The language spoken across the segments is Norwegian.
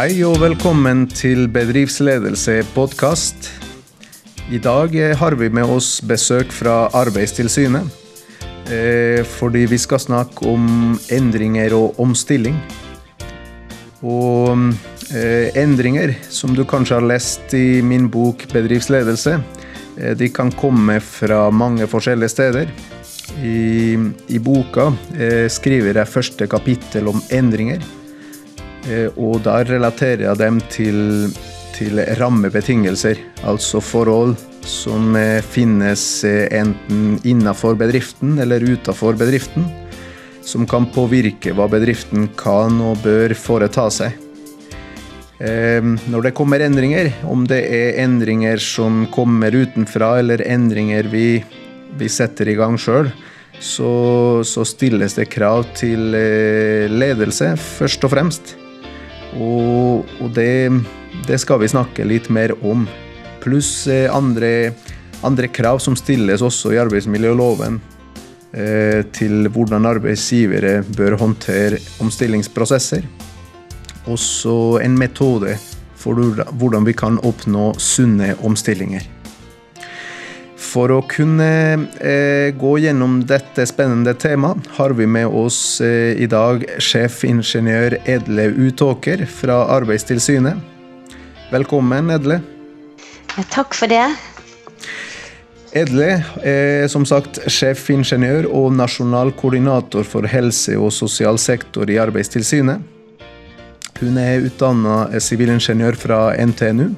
Hei og velkommen til Bedriftsledelse podkast. I dag har vi med oss besøk fra Arbeidstilsynet. eh, Fordi vi skal snakke om endringer og omstilling. Og eh, endringer, som du kanskje har lest i min bok 'Bedriftsledelse', eh, de kan komme fra mange forskjellige steder. I, i boka skriver jeg første kapittel om endringer. Eh, og der relaterer jeg dem til, til rammebetingelser, altså forhold som eh, finnes eh, enten innenfor bedriften eller utenfor bedriften, som kan påvirke hva bedriften kan og bør foreta seg. Når det kommer endringer, om det er endringer som kommer utenfra eller endringer vi, vi setter i gang sjøl, så, så stilles det krav til ledelse, først og fremst. Og, og det, det skal vi snakke litt mer om. Pluss eh, andre, andre krav som stilles også i arbeidsmiljøloven eh, til hvordan arbeidsgivere bør håndtere omstillingsprosesser. Også en metode for hvordan- vi kan oppnå sunne omstillinger. For å kunne eh, gå gjennom dette spennende temaet, har vi med oss eh, i dag sjefingeniør Edle Utåker fra Arbeidstilsynet. Velkommen, Edle. Takk for det. Edle er som sagt sjefingeniør og nasjonal koordinator for helse- og sosial sektor i Arbeidstilsynet. Hun er utdanna sivilingeniør fra NTNU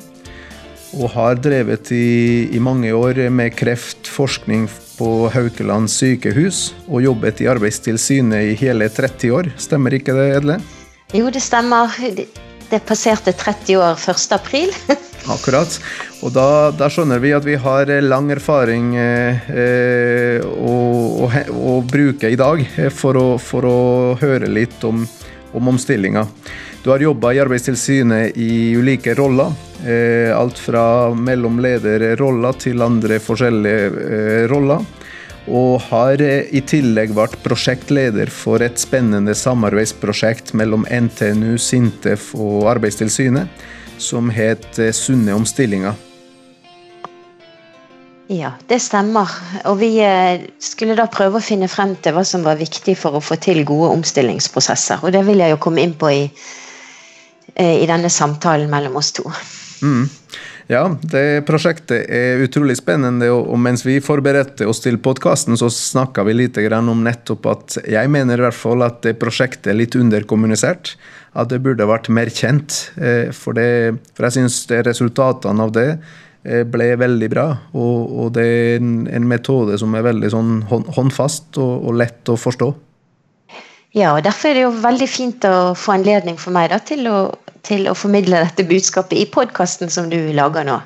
og har drevet i, i mange år med kreftforskning på Haukeland sykehus, og jobbet i Arbeidstilsynet i hele 30 år. Stemmer ikke det, Edle? Jo, det stemmer. Det- passerte 30 år 1. april. Akkurat. Og da, da skjønner vi at vi har lang erfaring eh, eh, å, å, å bruke i dag eh, for å, for å høre litt om, om omstillinga. Du har jobba i Arbeidstilsynet i ulike roller. Eh, alt fra mellomlederroller til andre forskjellige eh, roller. Og har eh, i tillegg vært prosjektleder for et spennende samarbeidsprosjekt mellom NTNU, Sintef og Arbeidstilsynet, som het Sunne omstillinger. Ja, det stemmer. Og vi skulle da prøve å finne frem til hva som var viktig for å få til gode omstillingsprosesser. Og det vil jeg jo komme inn på i, i denne samtalen mellom oss to. Mm. Ja, det prosjektet er utrolig spennende, og mens vi forberedte oss til podkasten, så snakka vi litt om nettopp at jeg mener i hvert fall at det prosjektet er litt underkommunisert. At det burde vært mer kjent. eh, For, det, for jeg syns resultatene av det eh, ble veldig bra. Og, og det er en, en metode som er veldig sånn håndfast og, og lett å forstå. Ja, og Derfor er det jo veldig fint å få anledning for meg da, til, å, til å formidle dette budskapet i podkasten som du lager nå.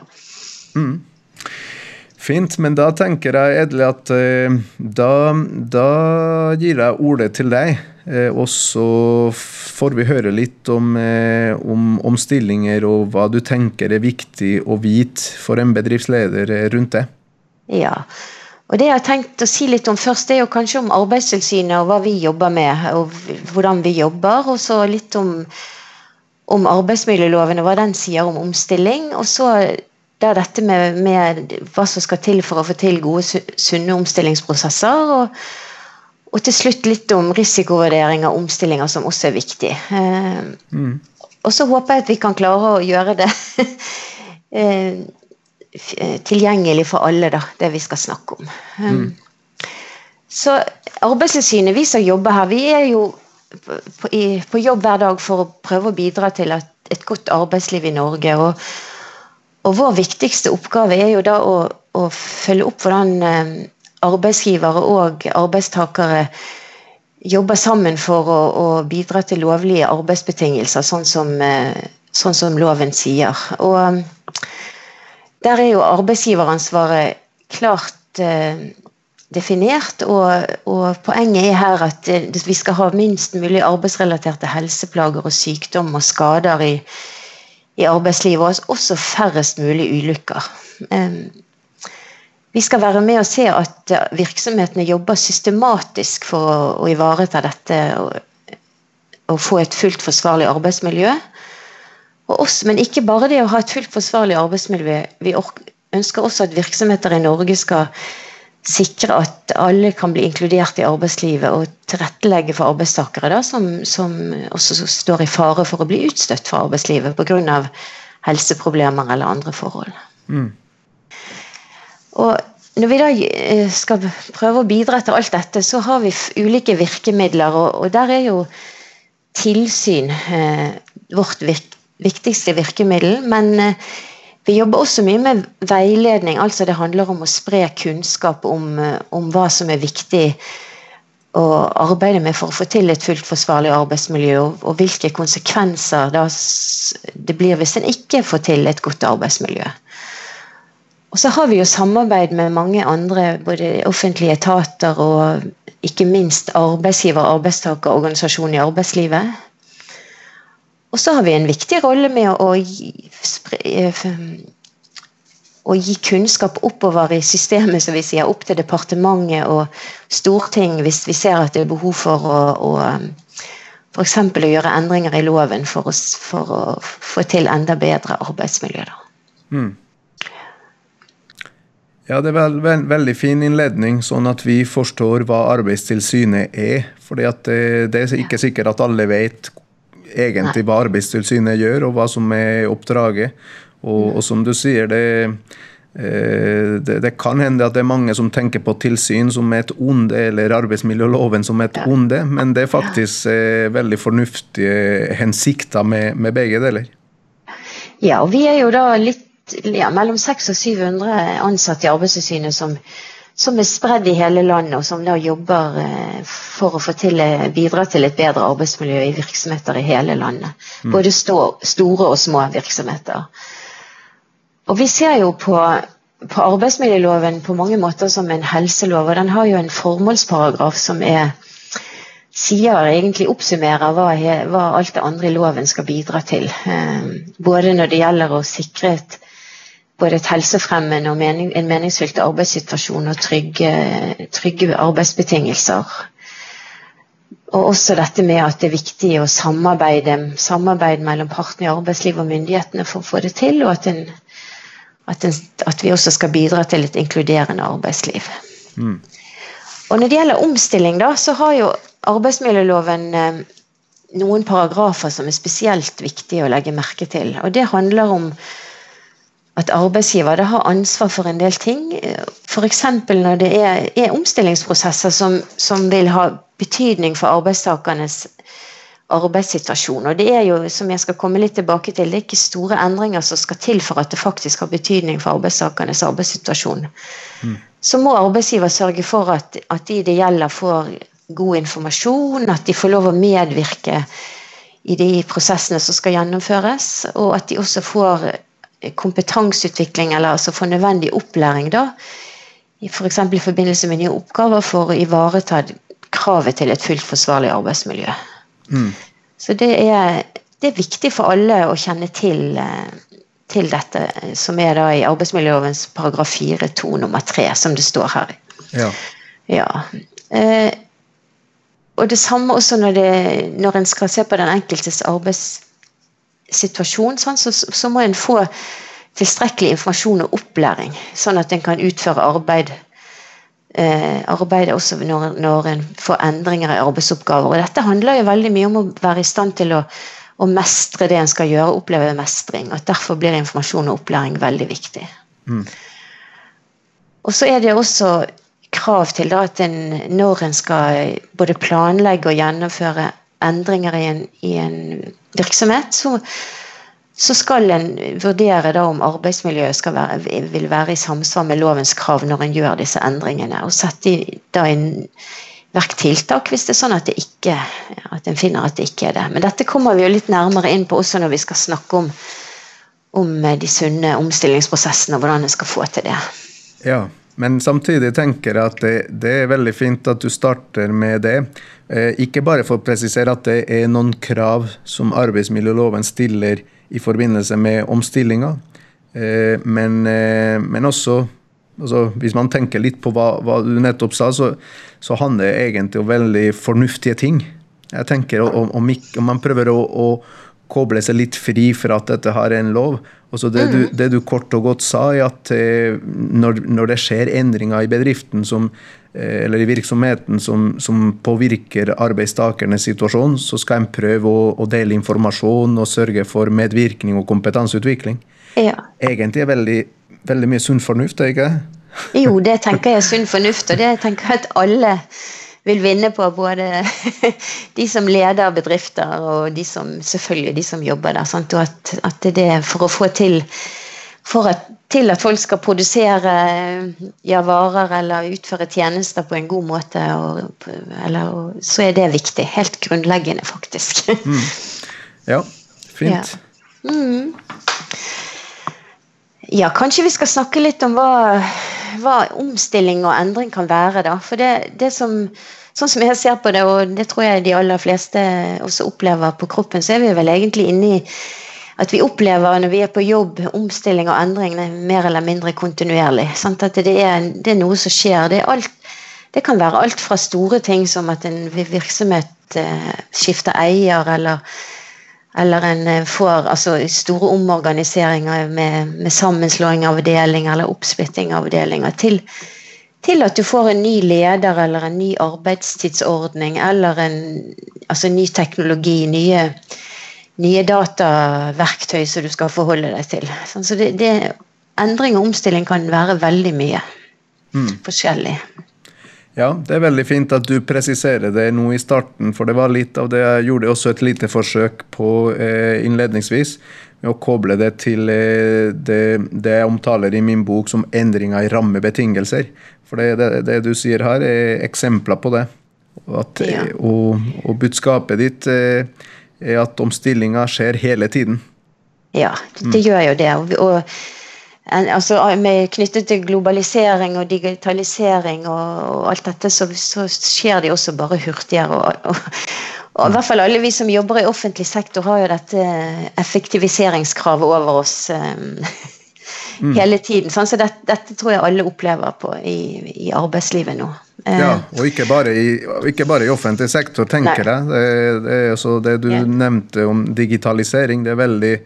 Fint, men da tenker jeg, Edle, at eh, da, da gir jeg ordet til deg. Eh, og så får vi høre litt om, eh, om omstillinger og hva du tenker er viktig å vite for en bedriftsleder rundt det. Ja, og det jeg har tenkt å si litt om først, det er jo kanskje om Arbeidstilsynet og hva vi jobber med, og hvordan vi jobber. Og så litt om, om arbeidsmiljøloven og hva den sier om omstilling. Og så da dette med, med hva som skal til for å få til gode, sunne omstillingsprosesser. Og, og til slutt litt om risikovurdering av omstillinger, som også er viktig. Eh, Og så håper jeg at vi kan klare å gjøre det eh, tilgjengelig for alle, da, det vi skal snakke om. Mm. Så Arbeidstilsynet, vi som jobber her, vi er jo på, på, i, på jobb hver dag for å prøve å bidra til at, et godt arbeidsliv i Norge. Og, og vår viktigste oppgave er jo da å, å følge opp hvordan eh, arbeidsgivere og arbeidstakere jobber sammen for å, å bidra til lovlige arbeidsbetingelser, sånn som, eh, sånn som loven sier. Og um, der er jo arbeidsgiveransvaret klart eh, definert, og, og poenget er her at eh, vi skal ha minst mulig arbeidsrelaterte helseplager og sykdom og skader i, i arbeidslivet, og også færrest mulig ulykker. Eh, vi skal være med og se at eh, virksomhetene jobber systematisk for å, å ivareta dette og, og få et fullt forsvarlig arbeidsmiljø. Og oss, men ikke bare det å ha et fullt forsvarlig arbeidsmiljø. Vi ønsker også at virksomheter i Norge skal sikre at alle kan bli inkludert i arbeidslivet og tilrettelegge for arbeidstakere da, som, som, også står i fare for å bli utstøtt fra arbeidslivet pga. helseproblemer eller andre forhold. Mm. Og når vi da eh, skal prøve å bidra til alt dette, så har vi ulike virkemidler, og, og der er jo tilsyn eh, vårt virk, viktigste virkemiddel. Men eh, vi jobber også mye med veiledning, altså det handler om å spre kunnskap om, eh, om hva som er viktig å arbeide med for å få til et fullt forsvarlig arbeidsmiljø, og, hvilke konsekvenser det blir hvis en ikke får til et godt arbeidsmiljø. Og så har vi jo samarbeid med mange andre, både offentlige etater og ikke minst arbeidsgiver- og arbeidstakerorganisasjoner i arbeidslivet. Og så har vi en viktig rolle med å gi, å gi kunnskap oppover i systemet, som vi sier, opp til departementet og storting hvis vi ser at det er behov for å, å f.eks. å gjøre endringer i loven for å, for å, få til enda bedre arbeidsmiljø. Mm. Ja, Det er vel, vel, veldig fin innledning, sånn at vi forstår hva Arbeidstilsynet er. fordi det, det, er ikke sikkert at alle vet egentlig hva Arbeidstilsynet gjør, og hva som er oppdraget. Og, og som du sier, det, eh, det, det, kan hende at det er mange som tenker på tilsyn som et onde, eller arbeidsmiljøloven som et onde, men det er faktisk eh, veldig fornuftige hensikter med, med begge deler. Ja, og vi er jo da litt ja, mellom 600 og 700 ansatte i Arbeidstilsynet som, som, er spredd i hele landet, og som da jobber eh, for å få til, eh, bidra til et bedre arbeidsmiljø i virksomheter i hele landet. Mm. Både stå, store og små virksomheter. Og vi ser jo på, på arbeidsmiljøloven på mange måter som en helselov, og den har jo en formålsparagraf som er sier egentlig oppsummerer hva, hva, alt det andre i loven skal bidra til. Eh, både når det gjelder å sikre et både et helsefremmende og mening, en meningsfylt arbeidssituasjon og trygge, trygge, arbeidsbetingelser. Og også dette med at det er viktig å samarbeide, samarbeide mellom partene i arbeidslivet og myndighetene for å få det til, og at, en, at, en, at vi også skal bidra til et inkluderende arbeidsliv. Mm. Og Når det gjelder omstilling, da, så har jo arbeidsmiljøloven eh, noen paragrafer som er spesielt viktige å legge merke til. Og Det handler om at arbeidsgiver har ansvar for en del ting. F.eks. når det er, er omstillingsprosesser som, som, vil ha betydning for arbeidstakernes arbeidssituasjon. Og det er jo, som jeg skal komme litt tilbake til, det er ikke store endringer som skal til for at det faktisk har betydning for arbeidstakernes arbeidssituasjon. Mm. Så må arbeidsgiver sørge for at, at de det gjelder, får god informasjon, at de får lov å medvirke i de prosessene som skal gjennomføres, og at de også får kompetanseutvikling, eller altså få nødvendig opplæring, da. F.eks. For i forbindelse med nye oppgaver for å ivareta kravet til et fullt forsvarlig arbeidsmiljø. Mm. Så det er, det er, viktig for alle å kjenne til, eh, til dette, som er da i arbeidsmiljølovens paragraf 4-2 nummer 3, som det står her. Ja. ja. Eh, og det samme også når, det, når en skal se på den enkeltes arbeids situasjon, sånn, så, så, må en få tilstrekkelig informasjon og opplæring, sånn at en kan utføre arbeid eh, arbeidet også når, når, en får endringer i arbeidsoppgaver. Og dette handler jo veldig mye om å være i stand til å, å mestre det en skal gjøre, oppleve mestring. og Derfor blir informasjon og opplæring veldig viktig. Mm. Og så er det også krav til da, at en, når en skal både planlegge og gjennomføre endringer i en, i en virksomhet, så, så, skal en vurdere da om arbeidsmiljøet være, vil være i samsvar med lovens krav når en gjør disse endringene. Og sette da inn verk tiltak hvis det er sånn at, det ikke, at en finner at det ikke er det. Men dette kommer vi jo litt nærmere inn på også når vi skal snakke om, om de sunne omstillingsprosessene og hvordan en skal få til det. Ja, men samtidig tenker jeg at det, det, er veldig fint at du starter med det. Eh, ikke bare for å presisere at det er noen krav som arbeidsmiljøloven stiller i forbindelse med omstillinga, eh, men, eh, men også altså, Hvis man tenker litt på hva, hva du nettopp sa, så, så, handler det egentlig om veldig fornuftige ting. Jeg tenker om, om, om man prøver å, å koble seg litt fri fra at dette har en lov. Og så det, mm. du, det du kort og godt sa, er at eh, når, når, det skjer endringer i bedriften som, eh, eller i virksomheten som, som, påvirker arbeidstakernes situasjon, så skal en prøve å, å, dele informasjon og sørge for medvirkning og kompetanseutvikling. Ja. Egentlig er veldig, veldig mye sunn fornuft, er ikke det? Jo, det tenker jeg er sunn fornuft, og det tenker jeg at alle vil vinne på. Både de som leder bedrifter, og de som, selvfølgelig de som jobber der. Sant? Og at, at, det er for å få til for at, til at folk skal produsere ja, varer eller utføre tjenester på en god måte, og, eller, og, så er det viktig. Helt grunnleggende, faktisk. Mm. Ja, fint. Ja. Mm. Ja. kanskje vi skal snakke litt om hva hva omstilling og endring kan være. Da. For det, det som, sånn som jeg ser på det, og det tror jeg de aller fleste også opplever på kroppen, så er vi vel egentlig inne i at vi opplever når vi er på jobb, omstilling og endring mer eller mindre kontinuerlig. Sant? At det er, det er, noe som skjer. Det, alt, det, kan være alt fra store ting som at en virksomhet eh, skifter eier, eller eller en eh, får altså, store omorganiseringer med, med, sammenslåing av avdelinger eller oppsplitting av avdelinger, til, til, at du får en ny leder eller en ny arbeidstidsordning eller en altså, ny teknologi, nye, nye dataverktøy som du skal forholde deg til. Sånn, så det, det, endring og omstilling kan være veldig mye mm. forskjellig. Ja, det er veldig fint at du presiserer det nå i starten, for det var litt av det jeg gjorde også et lite forsøk på eh, innledningsvis. Med å koble det til eh, det, det, jeg omtaler i min bok som endringer i rammebetingelser. For det, det, det du sier her, er eksempler på det. At, ja. og, og, budskapet ditt eh, er at omstillinga skjer hele tiden. Ja, det mm. gjør jo det. og, og altså, med, knyttet til globalisering og digitalisering og, og alt dette, så, så, skjer det også bare hurtigere. Og, og, og, i hvert fall alle vi som jobber i offentlig sektor, har jo dette effektiviseringskravet over oss um, mm. hele tiden. Sånn, så dette, dette, tror jeg alle opplever på i, i arbeidslivet nå. Ja, og ikke bare i, ikke bare i offentlig sektor, tenker Nei. jeg. Det, det, er det du ja. nevnte om digitalisering, det er veldig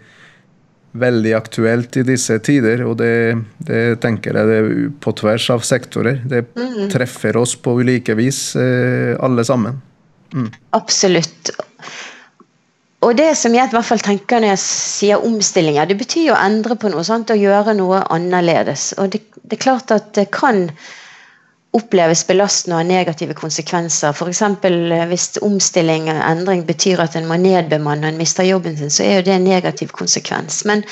veldig aktuelt i disse tider, og det, det tenker jeg det på tvers av sektorer. Det mm. treffer oss på ulike vis, eh, alle sammen. Mm. Absolutt. Og det som jeg i hvert fall tenker når jeg sier omstillinger, det betyr jo å endre på noe, sant? å gjøre noe annerledes. Og det, det er klart at det kan oppleves belastende og har negative konsekvenser. F.eks. Eh, hvis omstilling og endring betyr at en må nedbemanne og en mister jobben sin, så er jo det en negativ konsekvens. Men,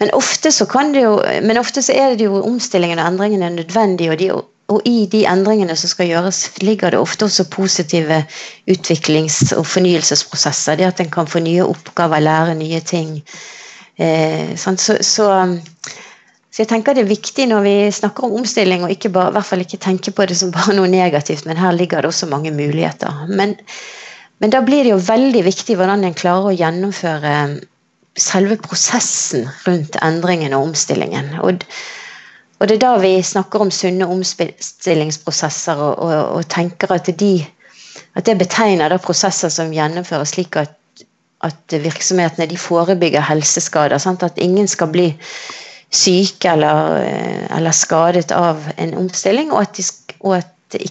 men, ofte, så jo, men ofte så er det jo omstillingen og endringene nødvendige. Og, de, og i de endringene som skal gjøres, ligger det ofte også positive utviklings- og fornyelsesprosesser. Det at en kan få nye oppgaver, lære nye ting. Eh, så, så så jeg tenker det er viktig når vi snakker om omstilling, og ikke bare, i hvert fall ikke tenke på det som bare noe negativt, men her ligger det også mange muligheter. Men, men da blir det jo veldig viktig hvordan en klarer å gjennomføre selve prosessen rundt endringen og omstillingen. Og, og det er da vi snakker om sunne omstillingsprosesser og, og, og tenker at, de, at, det betegner da prosesser som gjennomføres slik at, at virksomhetene forebygger helseskader. Sant? At ingen skal bli syke eller, eh, eller, skadet av en omstilling, og at, de, og at, det,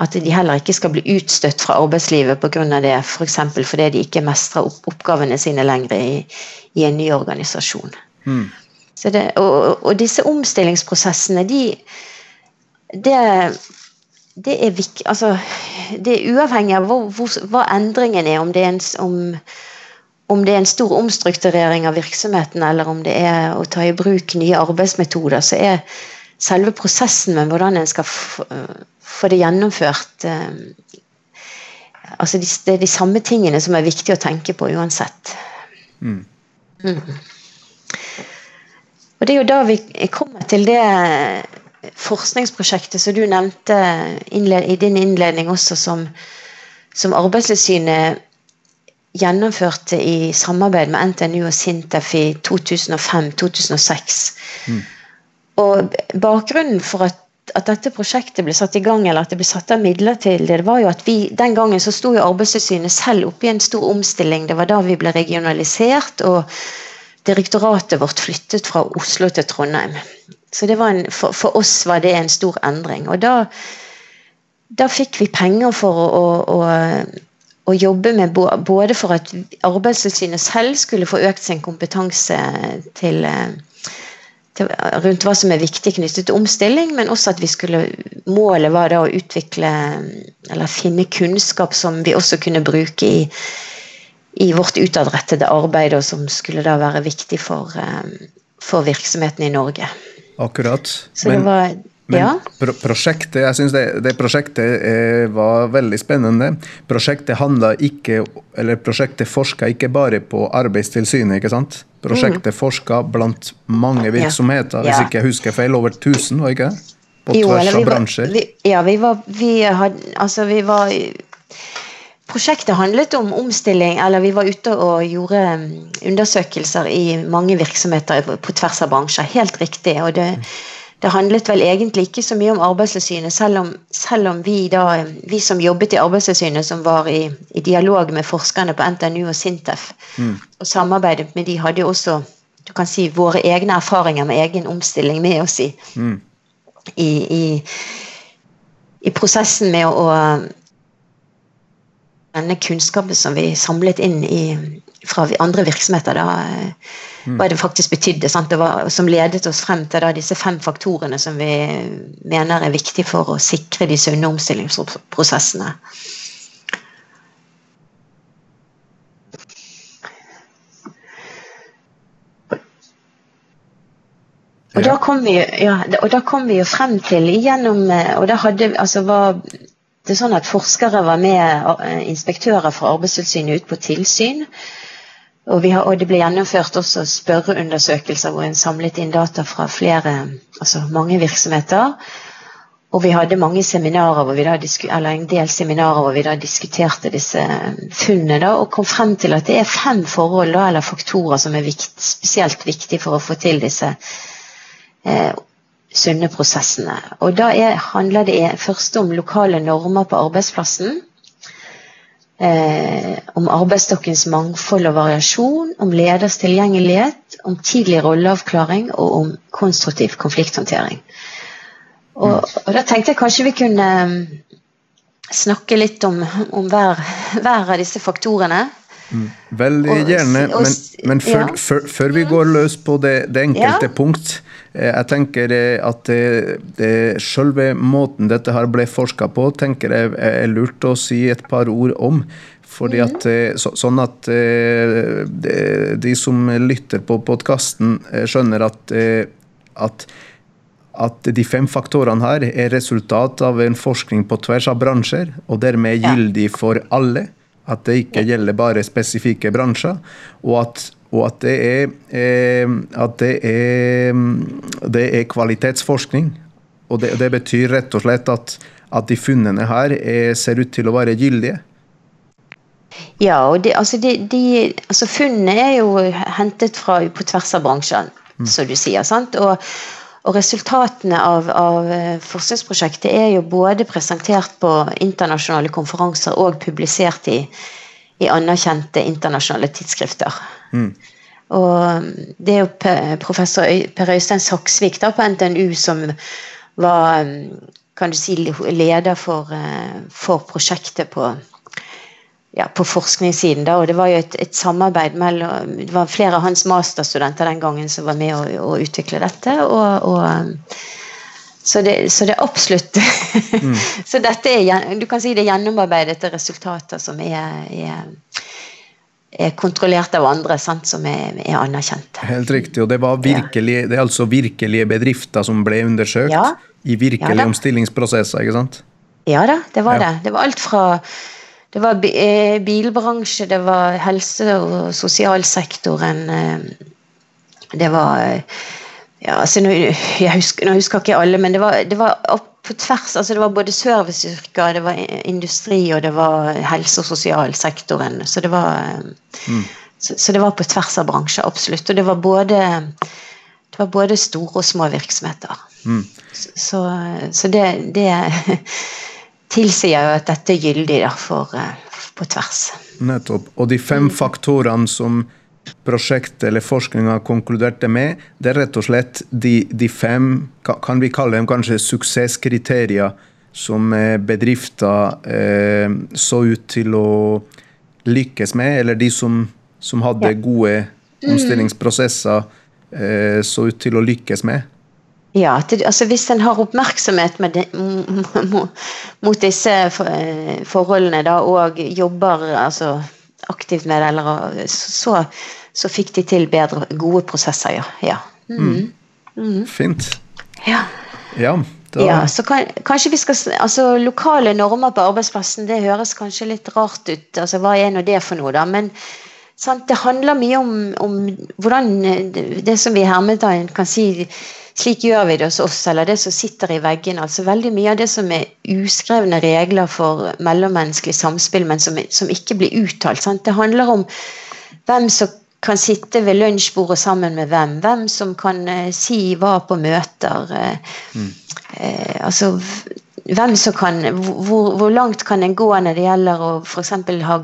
at, de, heller ikke skal bli utstøtt fra arbeidslivet pga. det, f.eks. For fordi de ikke mestrer oppgavene sine lenger i, i en ny organisasjon. Mm. Det, og, og, disse omstillingsprosessene, de det, det er, altså, det er uavhengig av hvor, hvor, hva endringen er, om det er en, om, om det er en stor omstrukturering av virksomheten, eller om det er å ta i bruk nye arbeidsmetoder, så er selve prosessen med hvordan en skal få det gjennomført eh, altså Det er de samme tingene som er viktige å tenke på uansett. Mm. Mm. Og Det er jo da vi kommer til det forskningsprosjektet som du nevnte i din innledning også, som, som Arbeidstilsynet gjennomførte i samarbeid med NTNU og Sintef i 2005-2006. Mm. Og bakgrunnen for at at dette prosjektet ble satt i gang, eller at det ble satt av midler til det, det var jo at vi, Den gangen så sto jo Arbeidstilsynet selv oppe i en stor omstilling. Det var da vi ble regionalisert, og direktoratet vårt flyttet fra Oslo til Trondheim. Så en, for, for, oss var det en stor endring. Og da, da fikk vi penger for å, å, å, å jobbe med både for at Arbeidstilsynet selv skulle få økt sin kompetanse til til, rundt hva som er viktig knyttet til omstilling, men også at vi skulle Målet var da å utvikle eller finne kunnskap som vi også kunne bruke i, i vårt utadrettede arbeid, og som skulle da være viktig for, eh, for virksomheten i Norge. Akkurat. Så men, det var men ja. pro prosjektet jeg synes det, det prosjektet eh, var veldig spennende. Prosjektet handla ikke, eller prosjektet forska ikke bare på Arbeidstilsynet. ikke sant? Prosjektet mm. forska blant mange virksomheter, ja. hvis ikke jeg husker feil. Over 1000, var ikke det? På jo, tvers av bransjer. Vi, ja, vi var, vi had, altså vi var Prosjektet handlet om omstilling, eller vi var ute og gjorde mm, undersøkelser i mange virksomheter på tvers av bransjer. Helt riktig. og det mm det handlet vel egentlig ikke så mye om Arbeidstilsynet, selv om, selv om vi, da, vi som jobbet i Arbeidstilsynet, som var i, i, dialog med forskerne på NTNU og Sintef, mm. og samarbeidet med de, hadde også du kan si, våre egne erfaringer med egen omstilling med oss i, mm. i, i, i prosessen med å denne kunnskapen som vi samlet inn i, fra andre virksomheter, da, mm. hva det faktisk betydde. Det var, som ledet oss frem til da, disse fem faktorene som vi mener er viktige for å sikre de sunne omstillingsprosessene. Og da, kom vi, ja, og da kom vi jo frem til gjennom Og da hadde altså var det sånn at Forskere var med eh, inspektører fra Arbeidstilsynet ut på tilsyn. Og, har, og, det ble gjennomført også spørreundersøkelser hvor en samlet inn data fra flere, altså mange virksomheter. Og vi hadde mange seminarer hvor vi da, eller en del seminarer hvor vi da diskuterte disse funnene da, og kom frem til at det er fem forhold da, eller faktorer som er vikt, spesielt viktige for å få til disse eh, sunne prosessene. Og da er, handler det først om lokale normer på arbeidsplassen eh, om arbeidsstokkens mangfold og variasjon, om leders tilgjengelighet, om tidlig rolleavklaring og om konstruktiv konflikthåndtering. Og, mm. og da tenkte jeg kanskje vi kunne mm, snakke litt om, om hver, hver av disse faktorene. Mm. Veldig gjerne, men, men før, ja. før, før, vi går løs på det, det enkelte ja. punkt eh, Jeg tenker eh, at det, det, selve måten dette her ble forska på, tenker jeg er lurt å si et par ord om. Fordi at, eh, så, sånn at de, de som lytter på podkasten, skjønner at, at at de fem faktorene her er resultat av en forskning på tvers av bransjer, og dermed gyldig for alle. At det ikke gjelder bare spesifikke bransjer. Og at, og at, det, er, eh, at det, er, det, er, kvalitetsforskning. Og det, det, betyr rett og slett at, at de funnene her er, ser ut til å være gyldige. Ja, og de, altså, de, de, altså funnene er jo hentet fra på tvers av bransjen, mm. som du sier. sant? Og, og resultatene av, av, eh, forskningsprosjektet er jo både presentert på internasjonale konferanser og publisert i, i anerkjente internasjonale tidsskrifter. Mm. Og um, det er jo professor Per Øystein Saksvik da, på NTNU som var um, kan du si, leder for, eh, for prosjektet på ja, på forskningssiden. Da, og Det var jo et, et, samarbeid mellom Det var flere av hans masterstudenter den gangen som var med å, å utvikle dette. og, og um, så det, så det, er absolutt mm. Så dette er du kan si det er gjennomarbeidede resultater som er, er, er kontrollert av andre, sant, som er, er anerkjente. Helt riktig. Og det, var virkelig, det er altså virkelige bedrifter som ble undersøkt ja. i virkelige ja, omstillingsprosesser, ikke sant? Ja da, det var ja. det. Det var alt fra det var eh, bilbransje, det var helse- og sosialsektoren. Eh, det var eh, ja, altså, jeg husker, nå husker ikke alle, men det var, det var på tvers. altså Det var både serviceyrker, det var industri og det var helse- og sosialsektoren. Så det var mm. så, så, det var på tvers av bransjer, absolutt. Og det var både det var både store og små virksomheter. Mm. Så, så det, det tilsier jo at dette er gyldig da, for, eh, på tvers. Nettopp. Og de fem faktorene som prosjektet eller forskninga konkluderte med, det er rett og slett de, de fem, kan vi kalle dem kanskje suksesskriterier, som eh, bedrifter eh, så ut til å lykkes med, eller de som, som hadde gode omstillingsprosesser, eh, så ut til å lykkes med? Ja, det, altså Hvis en har oppmerksomhet de, mot disse forholdene da, og jobber altså, aktivt med det, eller, så, så, fikk de til bedre, gode prosesser, ja. ja. Mm. Mm. Fint. Ja. ja, da. ja så kan, kanskje vi skal altså Lokale normer på arbeidsplassen, det høres kanskje litt rart ut. altså Hva er nå det for noe, da? Men sant, det handler mye om, om hvordan det som vi i hermetegn kan si slik gjør vi det hos oss, eller det som sitter i veggene. altså Veldig mye av det som er uskrevne regler for mellommenneskelig samspill, men som, som ikke blir uttalt. Sant? Det handler om hvem som kan sitte ved lunsjbordet sammen med hvem. Hvem som kan eh, si hva på møter. Eh, mm. eh, altså hvem som kan, hvor, hvor, langt kan en gå når det gjelder å f.eks. Ha,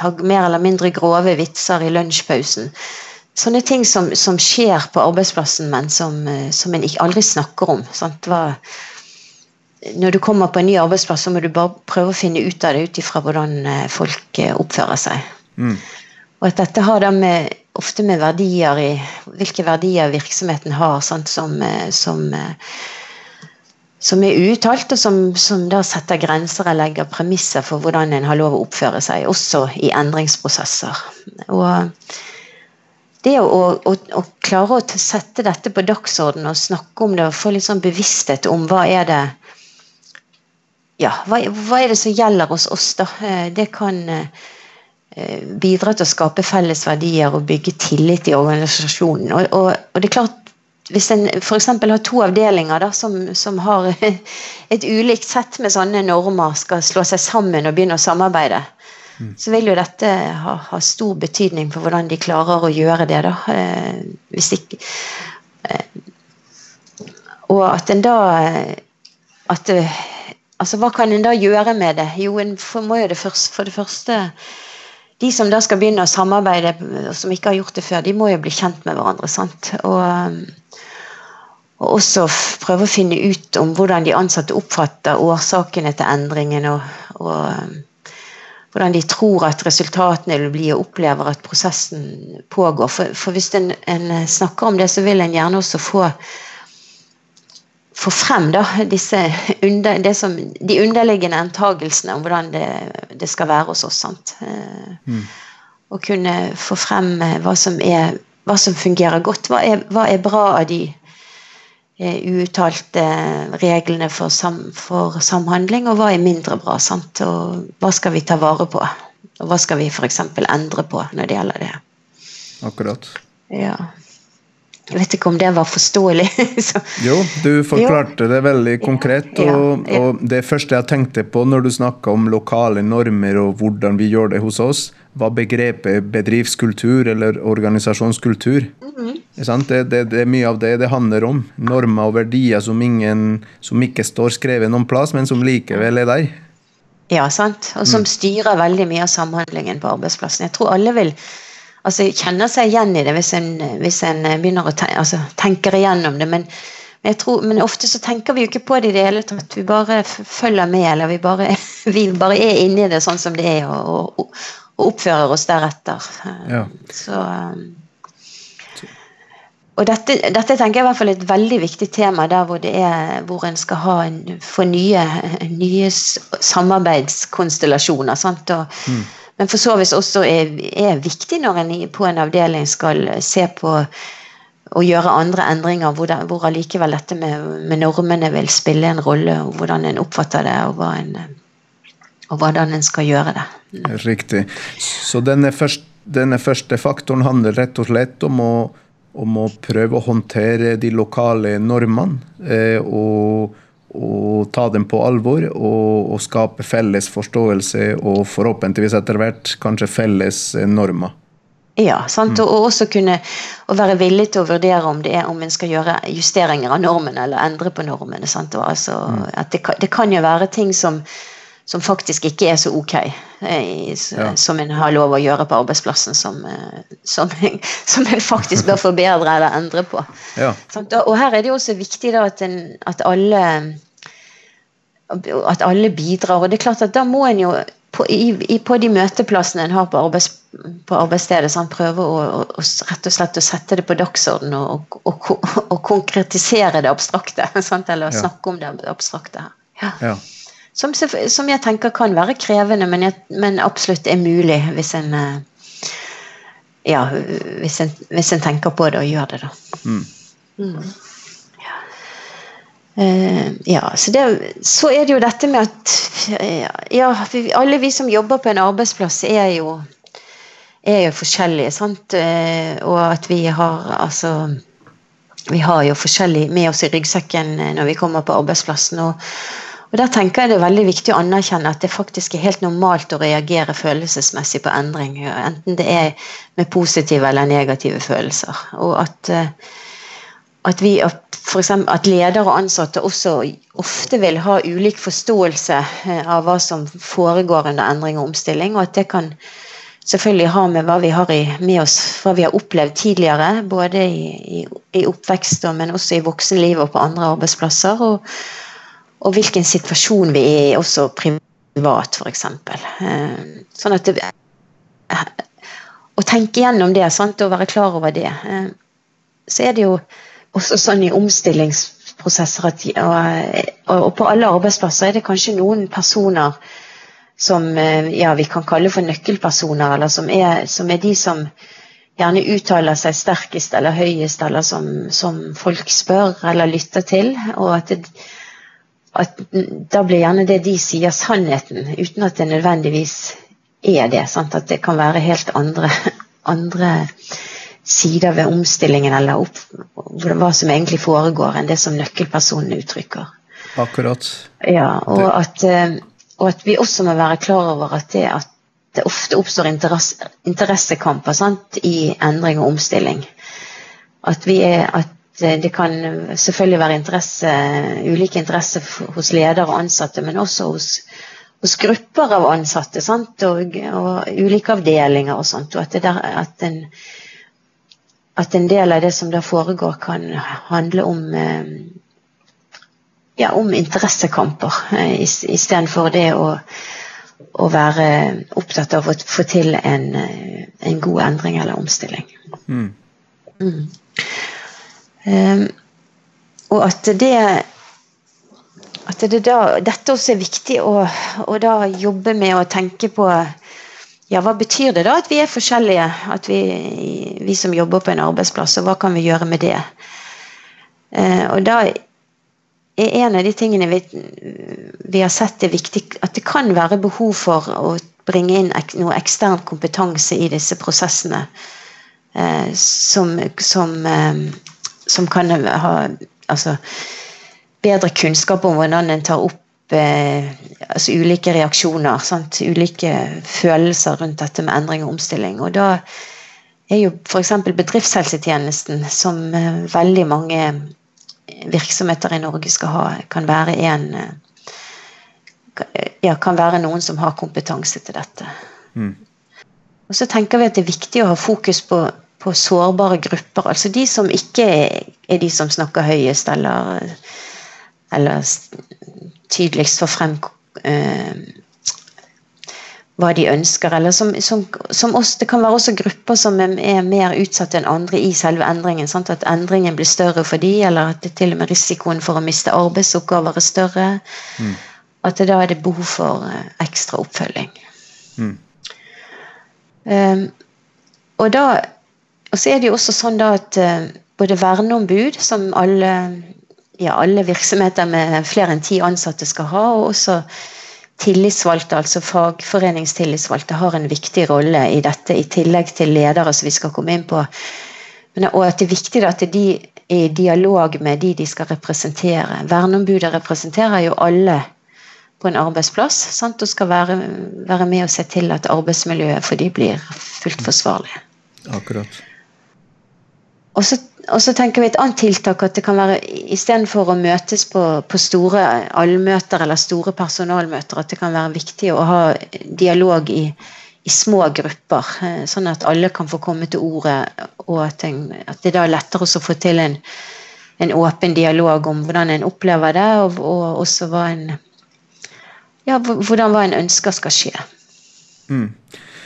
ha mer eller mindre grove vitser i lunsjpausen sånne ting som, som, skjer på arbeidsplassen, men som, eh, som en aldri snakker om. Hva, når du kommer på en ny arbeidsplass, så må du bare prøve å finne ut av det ut ifra hvordan eh, folk eh, oppfører seg. Mm. Og at dette har da med, ofte med verdier i Hvilke verdier virksomheten har, sant, som, som, som, er uuttalt, og som, som, da setter grenser og legger premisser for hvordan en har lov å oppføre seg, også i endringsprosesser. Og det å, å, å, klare å sette dette på dagsordenen og snakke om det og få litt sånn bevissthet om hva er det ja, hva, hva er det som gjelder hos oss, da? Eh, det kan eh, bidra til å skape felles verdier og bygge tillit i organisasjonen. Og, og, og det er klart hvis en f.eks. har to avdelinger da, som, som, har et ulikt sett med sånne normer, skal slå seg sammen og begynne å samarbeide. Så vil jo dette ha, ha, stor betydning for hvordan de klarer å gjøre det. da, eh, ikke eh, Og at en da at altså Hva kan en da gjøre med det? Jo, en må jo det først, for det første De som da skal begynne å samarbeide, og som ikke har gjort det før, de må jo bli kjent med hverandre. sant? Og, og også prøve å finne ut om hvordan de ansatte oppfatter årsakene til endringen. og, og hvordan de tror at resultatene vil bli, og opplever at prosessen pågår. For, for hvis en, en, snakker om det, så vil en gjerne også få, få frem da, disse under, som, de underliggende antagelsene om hvordan det, det skal være hos oss. sant? Mm. Og kunne få frem eh, hva som, er, hva som fungerer godt. Hva er, hva er bra av de uuttalte reglene for, sam, for, samhandling, og hva er mindre bra. Sant? Og hva skal vi ta vare på? Og hva skal vi f.eks. endre på når det gjelder det? Akkurat. Ja. Jeg vet ikke om det var forståelig. jo, du forklarte jo. det veldig konkret. Og, og, det første jeg tenkte på når du snakka om lokale normer og hvordan vi gjør det hos oss, var begrepet bedriftskultur eller organisasjonskultur. Mm det, det, det, er mye av det det handler om. Normer og verdier som, ingen, som ikke står skrevet noen plass, men som likevel er der. Ja, sant. Og som mm. styrer veldig mye av samhandlingen på arbeidsplassen. Jeg tror alle vil altså kjenner seg igjen i det hvis en, hvis en begynner å tenke, altså, tenker igjennom det. Men, tror, men, ofte så tenker vi jo ikke på det i det hele tatt. Vi bare følger med, eller vi bare, vi bare er inni det sånn som det er, og, og, og oppfører oss deretter. Ja. Så, um, og dette, dette, tenker jeg er i hvert fall et veldig viktig tema der hvor, det er, hvor en skal ha en, få nye, nye samarbeidskonstellasjoner. Sant? Og, mm. Men for så vidt også er, er viktig når en på en avdeling skal se på å gjøre andre endringer, hvor, det, hvor allikevel dette med, med, normene vil spille en rolle, og hvordan en oppfatter det, og, en, og hvordan en skal gjøre det. Riktig. Så denne første, denne første faktoren handler rett og slett om å, om å prøve å håndtere de lokale normene. Eh, og og ta dem på alvor og, og, skape felles forståelse og forhåpentligvis etter hvert kanskje felles normer. Ja, sant? Og, og også kunne å være villig til å vurdere om det er om en skal gjøre justeringer av normen eller endre på normene. Sant? Og altså, at det, kan- det kan jo være ting som, som faktisk ikke er så ok, eh, Ja. som en har lov å gjøre på arbeidsplassen, som, eh, som, som en faktisk bør forbedre eller endre på. Ja. Sånn, Og og her er det jo også viktig da, at, en, at, alle, at alle bidrar. Og det er klart at da må en jo på, i, i, på de møteplassene en har på, arbeids, på arbeidsstedet, sant, prøve å, å, å rett og slett å sette det på dagsorden og, og, og, og konkretisere det abstrakte. Sant? Eller Ja. snakke om det abstrakte. Ja. ja. Som, som jeg tenker kan være krevende, men, jeg, men absolutt er mulig hvis en eh, ja, hvis en, hvis en tenker på det og gjør det, da. Mm. Mm. ja, så, det, så er det jo dette med at eh, ja, vi, alle vi som jobber på en arbeidsplass, er jo, er jo forskjellige. Sant? Og at vi har altså Vi har jo forskjellig med oss i ryggsekken når vi kommer på arbeidsplassen. Og, og der tenker jeg det er veldig viktig å anerkjenne at det faktisk er helt normalt å reagere følelsesmessig på endring. Enten det er med positive eller negative følelser. Og at eh, at, vi, for eksempel, at ledere og ansatte også ofte vil ha ulik forståelse eh, av hva som foregår under endring og omstilling, og at det kan selvfølgelig ha med hva vi har i, med oss, hva vi har opplevd tidligere, både i, i, i oppvekst, men også i voksenlivet og på andre arbeidsplasser, og, og hvilken situasjon vi er i, også privat, f.eks. Sånn at det, å tenke gjennom det sant, og være klar over det. eh, Så er det jo også sånn i omstillingsprosesser at, og, og på alle arbeidsplasser er det kanskje noen personer som eh, ja, vi kan kalle for nøkkelpersoner, eller som er, som er de som gjerne uttaler seg sterkest eller høyest, eller som, som folk spør eller lytter til. Og at, det, at da blir gjerne det de sier, sannheten, uten at det nødvendigvis er det. Sant? At det kan være helt andre, andre sider ved omstillingen eller opp, hva som egentlig foregår, enn det som nøkkelpersonene uttrykker. Akkurat. Ja, og at, eh, og at vi også må være klar over at det, at det ofte oppstår interesse, interessekamper sant, i endring og omstilling. At, vi er, at det kan selvfølgelig være interesse, ulike interesser hos ledere og ansatte, men også hos, hos grupper av ansatte sant, og, og ulike avdelinger og sånt. Og at, det der, at en at en del av det som da foregår, kan handle om eh, ja, om interessekamper, eh, is- istedenfor det å, å være opptatt av å få til en, eh, en god endring eller omstilling. Mm. Mm. Um, og at det at det da, dette også er viktig å, å da jobbe med å tenke på ja, hva betyr det da at vi er forskjellige? At vi, vi som jobber på en arbeidsplass, og hva kan vi gjøre med det? Eh, og da er en av de tingene vi, vi har sett det viktig at det kan være behov for å bringe inn ek, noe ekstern kompetanse i disse prosessene. Eh, som, som, eh, som kan ha altså, bedre kunnskap om hvordan en tar opp eh, altså ulike reaksjoner. Sant? Ulike følelser rundt dette med endring og omstilling. Og da er jo f.eks. bedriftshelsetjenesten, som eh, veldig mange virksomheter i Norge skal ha, kan være en ja, kan være noen som har kompetanse til dette. Mm. Og så tenker vi at det er viktig å ha fokus på, på sårbare grupper. Altså de som ikke er de som snakker høyest eller, eller tydeligst får frem eh, hva de ønsker. Eller som, som, som også, det kan være også grupper som er, er mer utsatt enn andre i selve endringen. Sant? At endringen blir større for de, eller at det til og med risikoen for å miste arbeidsoppgaver er større. Mm. At det da er det behov for eh, ekstra oppfølging. Mm. Um, og da og så er det jo også sånn da at uh, både verneombud, som alle, ja, alle virksomheter med flere enn ti ansatte skal ha, og også tillitsvalgte, altså fagforeningstillitsvalgte, har en viktig rolle i dette, i tillegg til ledere, som vi skal komme inn på. Men, og at det er viktig at de er i dialog med de de skal representere. Verneombudet representerer jo alle på en arbeidsplass sant? og skal være, være med og se til at arbeidsmiljøet for de blir fullt forsvarlig. Akkurat. Og så, og så, tenker vi et annet tiltak at det kan være istedenfor å møtes på, på store allmøter eller store personalmøter, at det kan være viktig å ha dialog i, i små grupper. Eh, sånn at alle kan få komme til ordet, og at, det da er lettere å få til en, en, åpen dialog om hvordan en opplever det, og, og også hva en ja, hvordan hva en ønsker skal skje. Mm.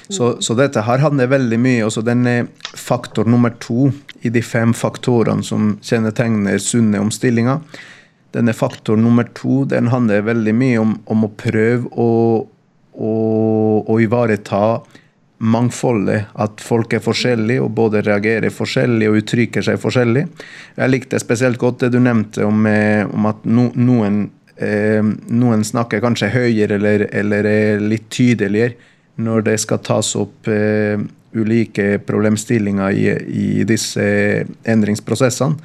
Så, så, dette her handler veldig mye også Den er faktor nummer to i de fem faktorene som kjennetegner sunne omstillinger. Denne faktor nummer to den handler veldig mye om, om å prøve å, å, å, ivareta mangfoldet. At folk er forskjellige og både reagerer forskjellig og uttrykker seg forskjellig. Jeg likte spesielt godt det du nevnte om, eh, om at no, noen, eh, noen snakker kanskje høyere eller, eller er litt tydeligere når det skal tas opp eh, ulike problemstillinger i, i disse endringsprosessene.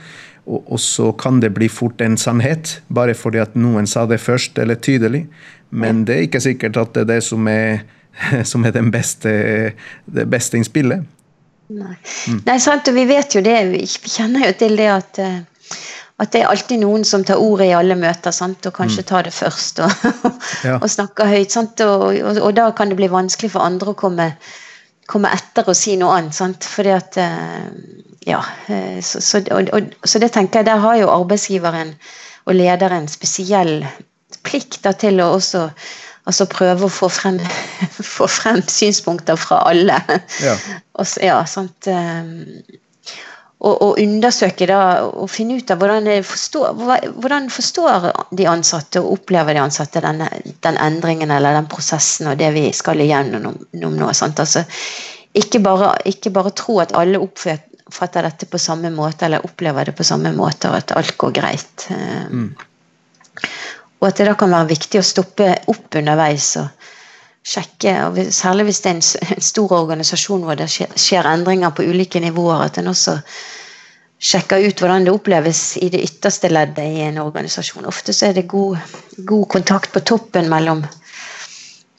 Og, og, så kan det bli fort en sannhet, bare fordi at noen sa det først eller tydelig. Men det er ikke sikkert at det er det som er, som er beste, det beste innspillet. Nei. Mm. Nei, sant, og vi vet jo det, vi kjenner jo til det at uh at det er alltid noen som tar ordet i alle møter sant? og kanskje mm. tar det først og, ja. og snakker høyt. Og, og, og, da kan det bli vanskelig for andre å komme, komme etter og si noe annet. Sant? Fordi at eh, Ja. Eh, så, så, så, det tenker jeg, der har jo arbeidsgiveren og lederen spesiell plikt da, til å også altså prøve å få frem, få frem synspunkter fra alle. Ja. Og, ja sant? Og, og, undersøke da, og finne ut av hvordan, forstår, hvordan forstår de ansatte og opplever de ansatte denne, den endringen eller den prosessen og det vi skal igjennom nå. Altså, ikke, bare, ikke bare tro at alle oppfatter dette på samme måte eller opplever det på samme måte, og at alt går greit. Mm. Og at det da kan være viktig å stoppe opp underveis og sjekke, særlig hvis det er en stor organisasjon hvor det skjer, skjer endringer på ulike nivåer, at en også sjekker ut hvordan det oppleves i det ytterste leddet i en organisasjon. Ofte så er det god, god kontakt på toppen mellom,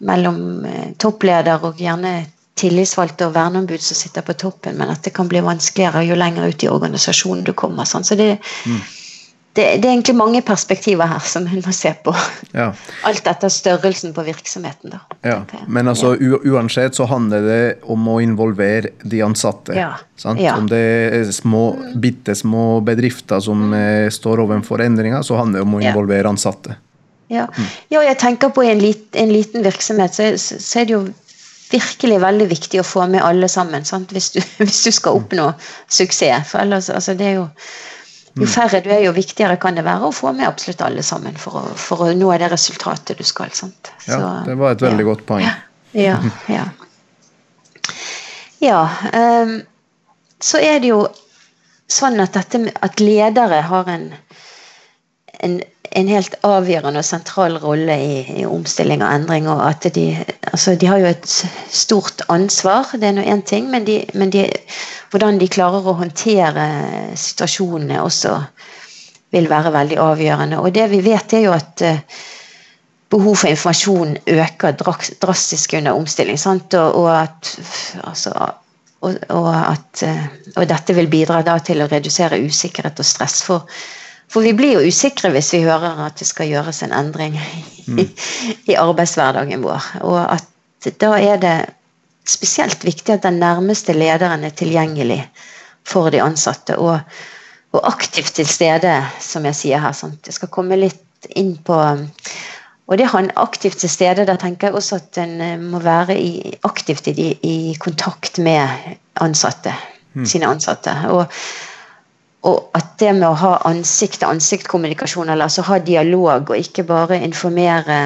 mellom eh, toppleder og gjerne tillitsvalgte og verneombud som sitter på toppen, men at det kan bli vanskeligere jo lenger ut i organisasjonen du kommer. Sånn. Så det, mm det, det, er egentlig mange perspektiver her som hun må se på. Ja. Alt etter størrelsen på virksomheten. Da. Ja. Men altså, uansett så handler det om å involvere de ansatte. Ja. Om det er små, bitte små bedrifter som eh, står overfor endringer, så handler det om å involvere ansatte. Ja, mm. jeg tenker på en, lit, en liten virksomhet, så, så, er det jo virkelig veldig viktig å få med alle sammen. Hvis du, hvis, du, skal oppnå suksess. For ellers, altså, det er jo jo færre du er, jo viktigere kan det være å få med absolutt alle sammen for å, for å nå det resultatet du skal. Sant? Så, ja, det var et veldig ja. godt poeng. Ja. ja, ja. Um, så er det jo sånn at dette at ledere har en, en en helt avgjørende og sentral rolle i, i, omstilling og endring. og at de, altså de har jo et stort ansvar, det er nå én ting, men, de, men de, hvordan de klarer å håndtere situasjonene også vil være veldig avgjørende. Og det vi vet, er jo at uh, behov for informasjon øker drastisk under omstilling. Og, og, at, altså, og, og, at, uh, og dette vil bidra til å redusere usikkerhet og stress. for for vi blir jo usikre hvis vi hører at det skal gjøres en endring mm. i arbeidshverdagen vår. Og at da er det spesielt viktig at den nærmeste lederen er tilgjengelig for de ansatte. Og, og aktivt til stede, som jeg sier her. Sant? Jeg skal komme litt inn på og det han aktivt til stede, da tenker jeg også at en eh, må være i, aktivt i, i, kontakt med ansatte. Mm. Sine ansatte. Og og at det med å ha ansikt-til-ansikt-kommunikasjon, eller altså ha dialog, og ikke bare informere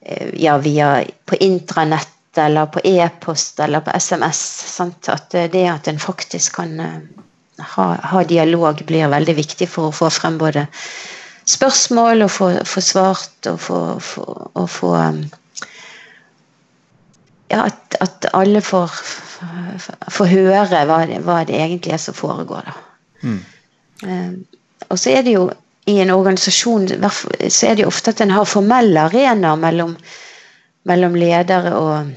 eh, ja, via på intranett eller på e-post eller på SMS. Sant? At det at en faktisk kan eh, ha, ha, dialog, blir veldig viktig for å få frem både spørsmål og få, få svart og få, og få ja, at, at, alle får, får høre hva det, hva det egentlig er som foregår. da. Mm. og så er det jo i en organisasjon så er det jo ofte at en har formelle arenaer mellom, mellom ledere og,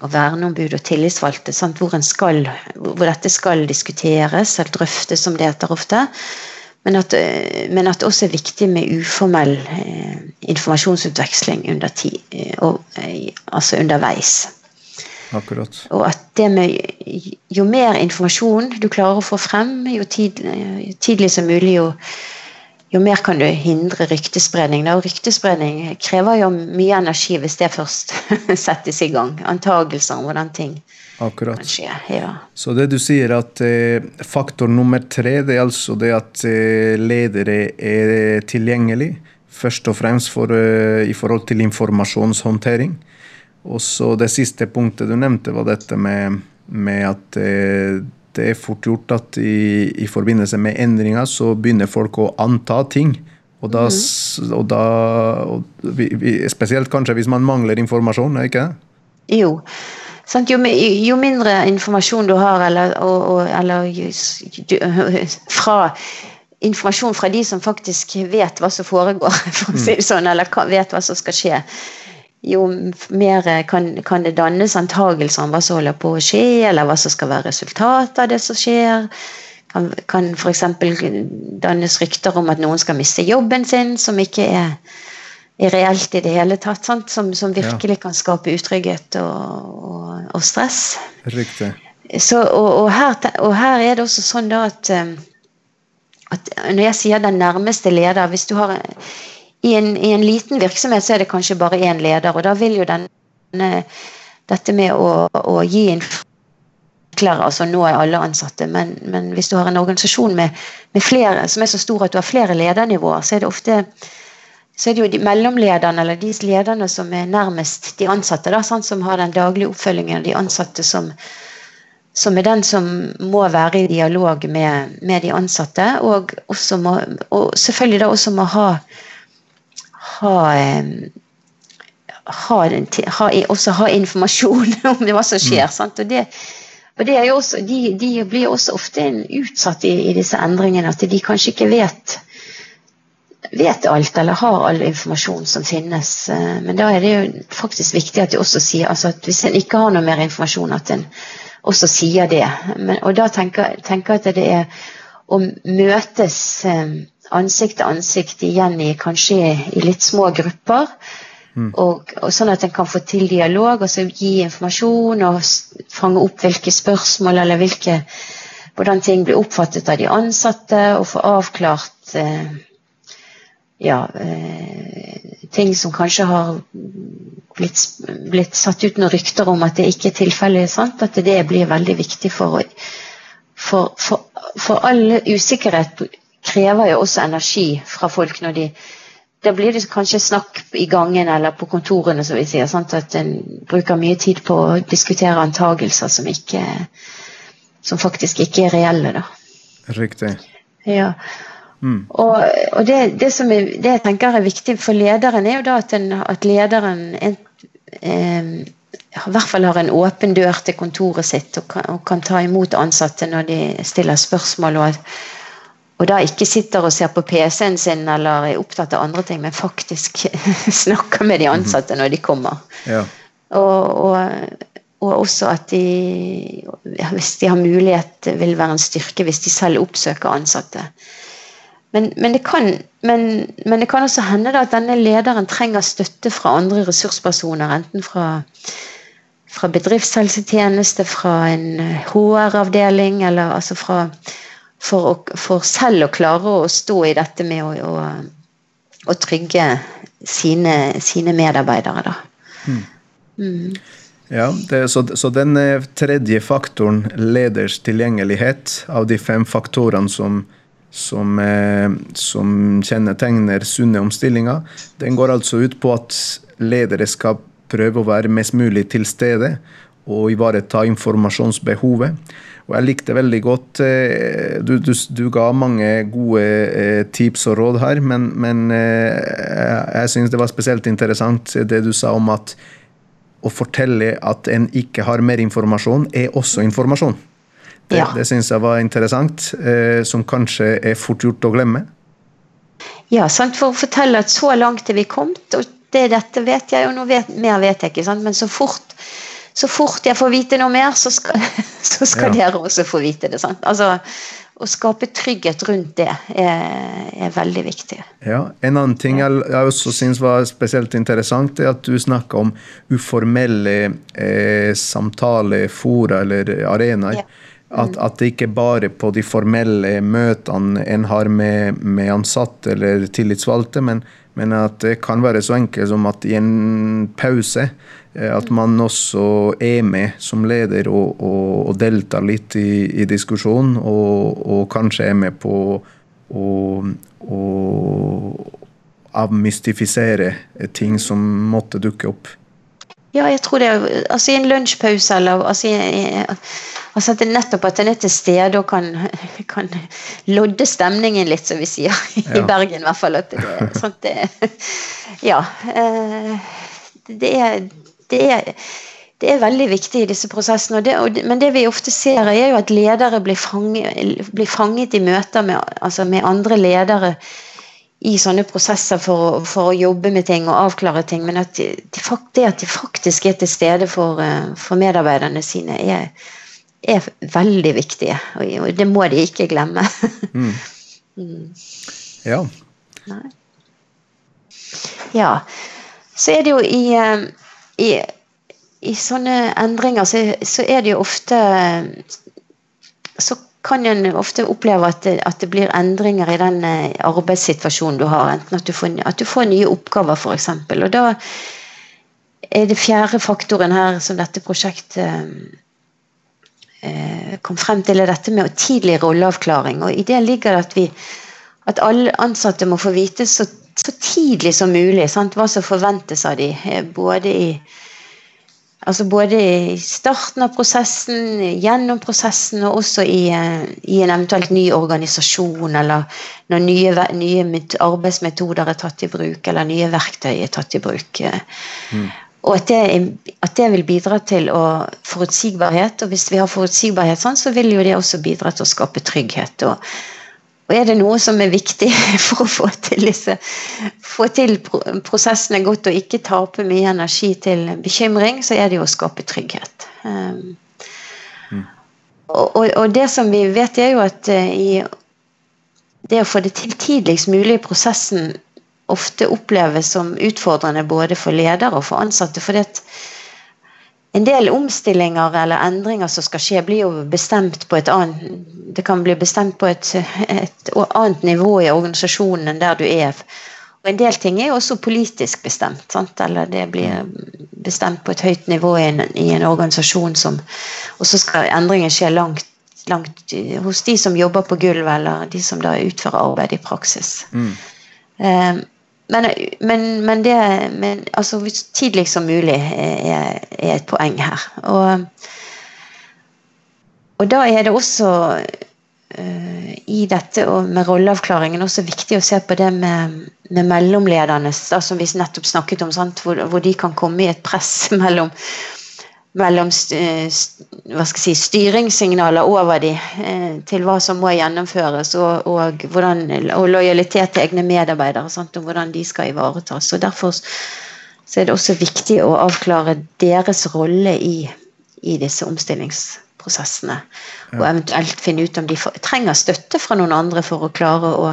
og verneombud og tillitsvalgte, hvor, skal, hvor, dette skal diskuteres eller drøftes, som det heter ofte. Men at, eh, men at, det også er viktig med uformell eh, informasjonsutveksling under ti, eh, og, eh, altså underveis. Akkurat. Og at det med Jo mer informasjon du klarer å få frem, jo tid, tidlig som mulig, jo, jo mer kan du hindre ryktespredning. Og ryktespredning krever jo mye energi hvis det først settes i gang. Antagelser om hvordan ting Akkurat. skje. Ja. Så det du sier at eh, faktor nummer tre det er altså det at eh, ledere er tilgjengelig. Først og fremst for, eh, i forhold til informasjonshåndtering. Og så det siste punktet du nevnte, var dette med, med at eh, det er fort gjort at i, i, forbindelse med endringer så begynner folk å anta ting. Og da, mm. og da og vi, vi, Spesielt kanskje hvis man mangler informasjon, er ikke det? Jo. Jo, jo, mindre informasjon du har, eller, og, eller fra informasjon fra de som faktisk vet hva som foregår, for å si det sånn, eller vet hva som skal skje, jo mer kan, kan det dannes antagelser om hva som holder på å skje, eller hva som skal være resultatet av det som skjer. Kan, kan f.eks. dannes rykter om at noen skal miste jobben sin, som ikke er, er reelt i det hele tatt. Som, som, virkelig kan skape utrygghet og, og, og stress. Riktig. Så, og, og, her, og, her, er det også sånn da at, eh, at når jeg sier den nærmeste leder Hvis du har i en, i en, liten virksomhet så er det kanskje bare én leder, og da vil jo denne, dette med å, å gi enklere, altså nå er alle ansatte, men, men, hvis du har en organisasjon med, med, flere, som er så stor at du har flere ledernivåer, så er det ofte så er det jo de mellomlederne eller de lederne som er nærmest de ansatte, da, sant, som har den daglige oppfølgingen av de ansatte, som, som er den som må være i dialog med, med de ansatte. Og, må, og selvfølgelig da også må ha ha, ha, ha, også ha informasjon om hva som skjer. Mm. Og, det, og det også, de, de, blir også ofte utsatt i, i, disse endringene, at de kanskje ikke vet, vet alt eller har all informasjon som finnes. Eh, men da er det jo faktisk viktig at de også sier altså at hvis en ikke har noe mer informasjon, at en også sier det. Men, og da tenker jeg at det er å møtes ansikt til ansikt igjen i kanskje i litt små grupper. Mm. Og, og, Sånn at en kan få til dialog og så gi informasjon og fange opp hvilke spørsmål eller hvilke, hvordan ting blir oppfattet av de ansatte, og få avklart eh, ja, eh, ting som kanskje har blitt, blitt, satt ut noen rykter om at det ikke er tilfellet. At det blir veldig viktig for, for, for, for all usikkerhet krever jo også energi fra folk når de Da blir det kanskje snakk i gangen eller på kontorene, som vi sier. Sant? At en bruker mye tid på å diskutere antagelser som, ikke, som faktisk ikke er reelle. da. Riktig. Ja. Mm. Og, og det, det, som er, det, jeg tenker er viktig for lederen, er jo da at, den, at lederen en, eh, i hvert fall har en åpen dør til kontoret sitt og kan, og kan ta imot ansatte når de stiller spørsmål. og at og da ikke sitter og ser på PC-en sin eller er opptatt av andre ting, men faktisk snakker med de mhm. ansatte når de kommer. Ja. Og, og, og, også at de, hvis de har mulighet, vil være en styrke hvis de selv oppsøker ansatte. Men, men, det, kan, men, men det, kan, også hende at denne lederen trenger støtte fra andre ressurspersoner, enten fra, fra bedriftshelsetjeneste, fra en HR-avdeling, eller altså fra for, å, for, selv å klare å stå i dette med å, å, å trygge sine, sine, medarbeidere. Da. Mm. Mm. Ja, det, så, så, den eh, tredje faktoren, leders tilgjengelighet, av de fem faktorene som, som, eh, som kjennetegner sunne omstillinger, den går altså ut på at ledere skal prøve å være mest mulig til stede og ivareta informasjonsbehovet. Og jeg likte veldig godt eh, Du, du, du ga mange gode eh, tips og råd her, men, men jeg, jeg syns det var spesielt interessant det du sa om at å fortelle at en ikke har mer informasjon, er også informasjon. Det, ja. det syns jeg var interessant, som kanskje er fort gjort å glemme. Ja, sant, for å fortelle at så langt er vi kommet, og det dette vet jeg, og vet, mer vet jeg ikke. Sant? Men så fort så fort jeg får vite noe mer, så skal, så skal ja. dere også få vite det. Sant? Altså, å skape trygghet rundt det er, er, veldig viktig. Ja, En annen ting jeg, jeg også syns var spesielt interessant, er at du snakker om uformelle eh, samtalefora eller arenaer. Ja. At, at, det ikke bare på de formelle møtene en har med, med ansatte eller tillitsvalgte, men, men, at det kan være så enkelt som at i en pause eh, at man også er med som leder og, og, og deltar litt i, i diskusjonen, og, og, kanskje er med på å, avmystifisere ting som måtte dukke opp. Ja, jeg tror det. Altså I en lunsjpause eller altså, i, Altså at det nettopp at en er til stede og kan, kan, lodde stemningen litt, som vi sier i. Bergen i hvert fall. At det, sånt, det, ja. Eh, det er, det er, det er veldig viktig i disse prosessene. Og det, og, men det vi ofte ser, er jo at ledere blir fanget, blir fanget i møter med, altså med, andre ledere i sånne prosesser for, for, å jobbe med ting og avklare ting. Men at de, det at de faktisk er til stede for, eh, for medarbeiderne sine, er, er veldig viktige. Og det må de ikke glemme. mm. Mm. Ja. Nei. Ja. Så er det jo i, eh, i, i sånne endringer så, så, er det jo ofte Så kan en ofte oppleve at det, at det, blir endringer i den eh, arbeidssituasjonen du har. Enten at du får, at du får nye oppgaver, f.eks. Og da er det fjerde faktoren her som dette prosjektet Eh, kom frem til, er dette med tidlig rolleavklaring. og I det ligger det at, vi, at alle ansatte må få vite så, så tidlig som mulig sant, hva som forventes av dem. Eh, både i, altså både i starten av prosessen, gjennom prosessen og også i, eh, i en eventuelt ny organisasjon, eller når nye, nye, arbeidsmetoder er tatt i bruk, eller nye verktøy er tatt i bruk. Mm. Og at det, at det, vil bidra til å forutsigbarhet. Og hvis vi har forutsigbarhet sånn, så vil jo det også bidra til å skape trygghet. Og, og er det noe som er viktig for å få til, disse, få til prosessene godt og ikke tape mye energi til bekymring, så er det jo å skape trygghet. Um, mm. og, og, det som vi vet, er jo at uh, i det å få det til tidligst mulig i prosessen ofte oppleves som utfordrende både for ledere og for ansatte. fordi at en del omstillinger eller endringer som skal skje, blir jo bestemt på et annet Det kan bli bestemt på et, et annet nivå i organisasjonen enn der du er. Og en del ting er også politisk bestemt. Sant? Eller det blir bestemt på et høyt nivå i en, i en organisasjon som Og så skal endringen skje langt, langt hos de som jobber på gulvet, eller de som da utfører arbeid i praksis. Mm. Um, men, men, men, det men, altså, tidligst som mulig er, er, et poeng her. Og, og da er det også uh, i dette med rolleavklaringen også viktig å se på det med, med mellomlederne, som vi nettopp snakket om, hvor, hvor, de kan komme i et press mellom mellom skal si, styringssignaler over de eh, til hva som må gjennomføres, og, og, hvordan, og lojalitet til egne medarbeidere sant, og hvordan de skal ivaretas. og Derfor så er det også viktig å avklare deres rolle i, i disse omstillingsprosessene. Ja. Og eventuelt finne ut om de trenger støtte fra noen andre for å klare å,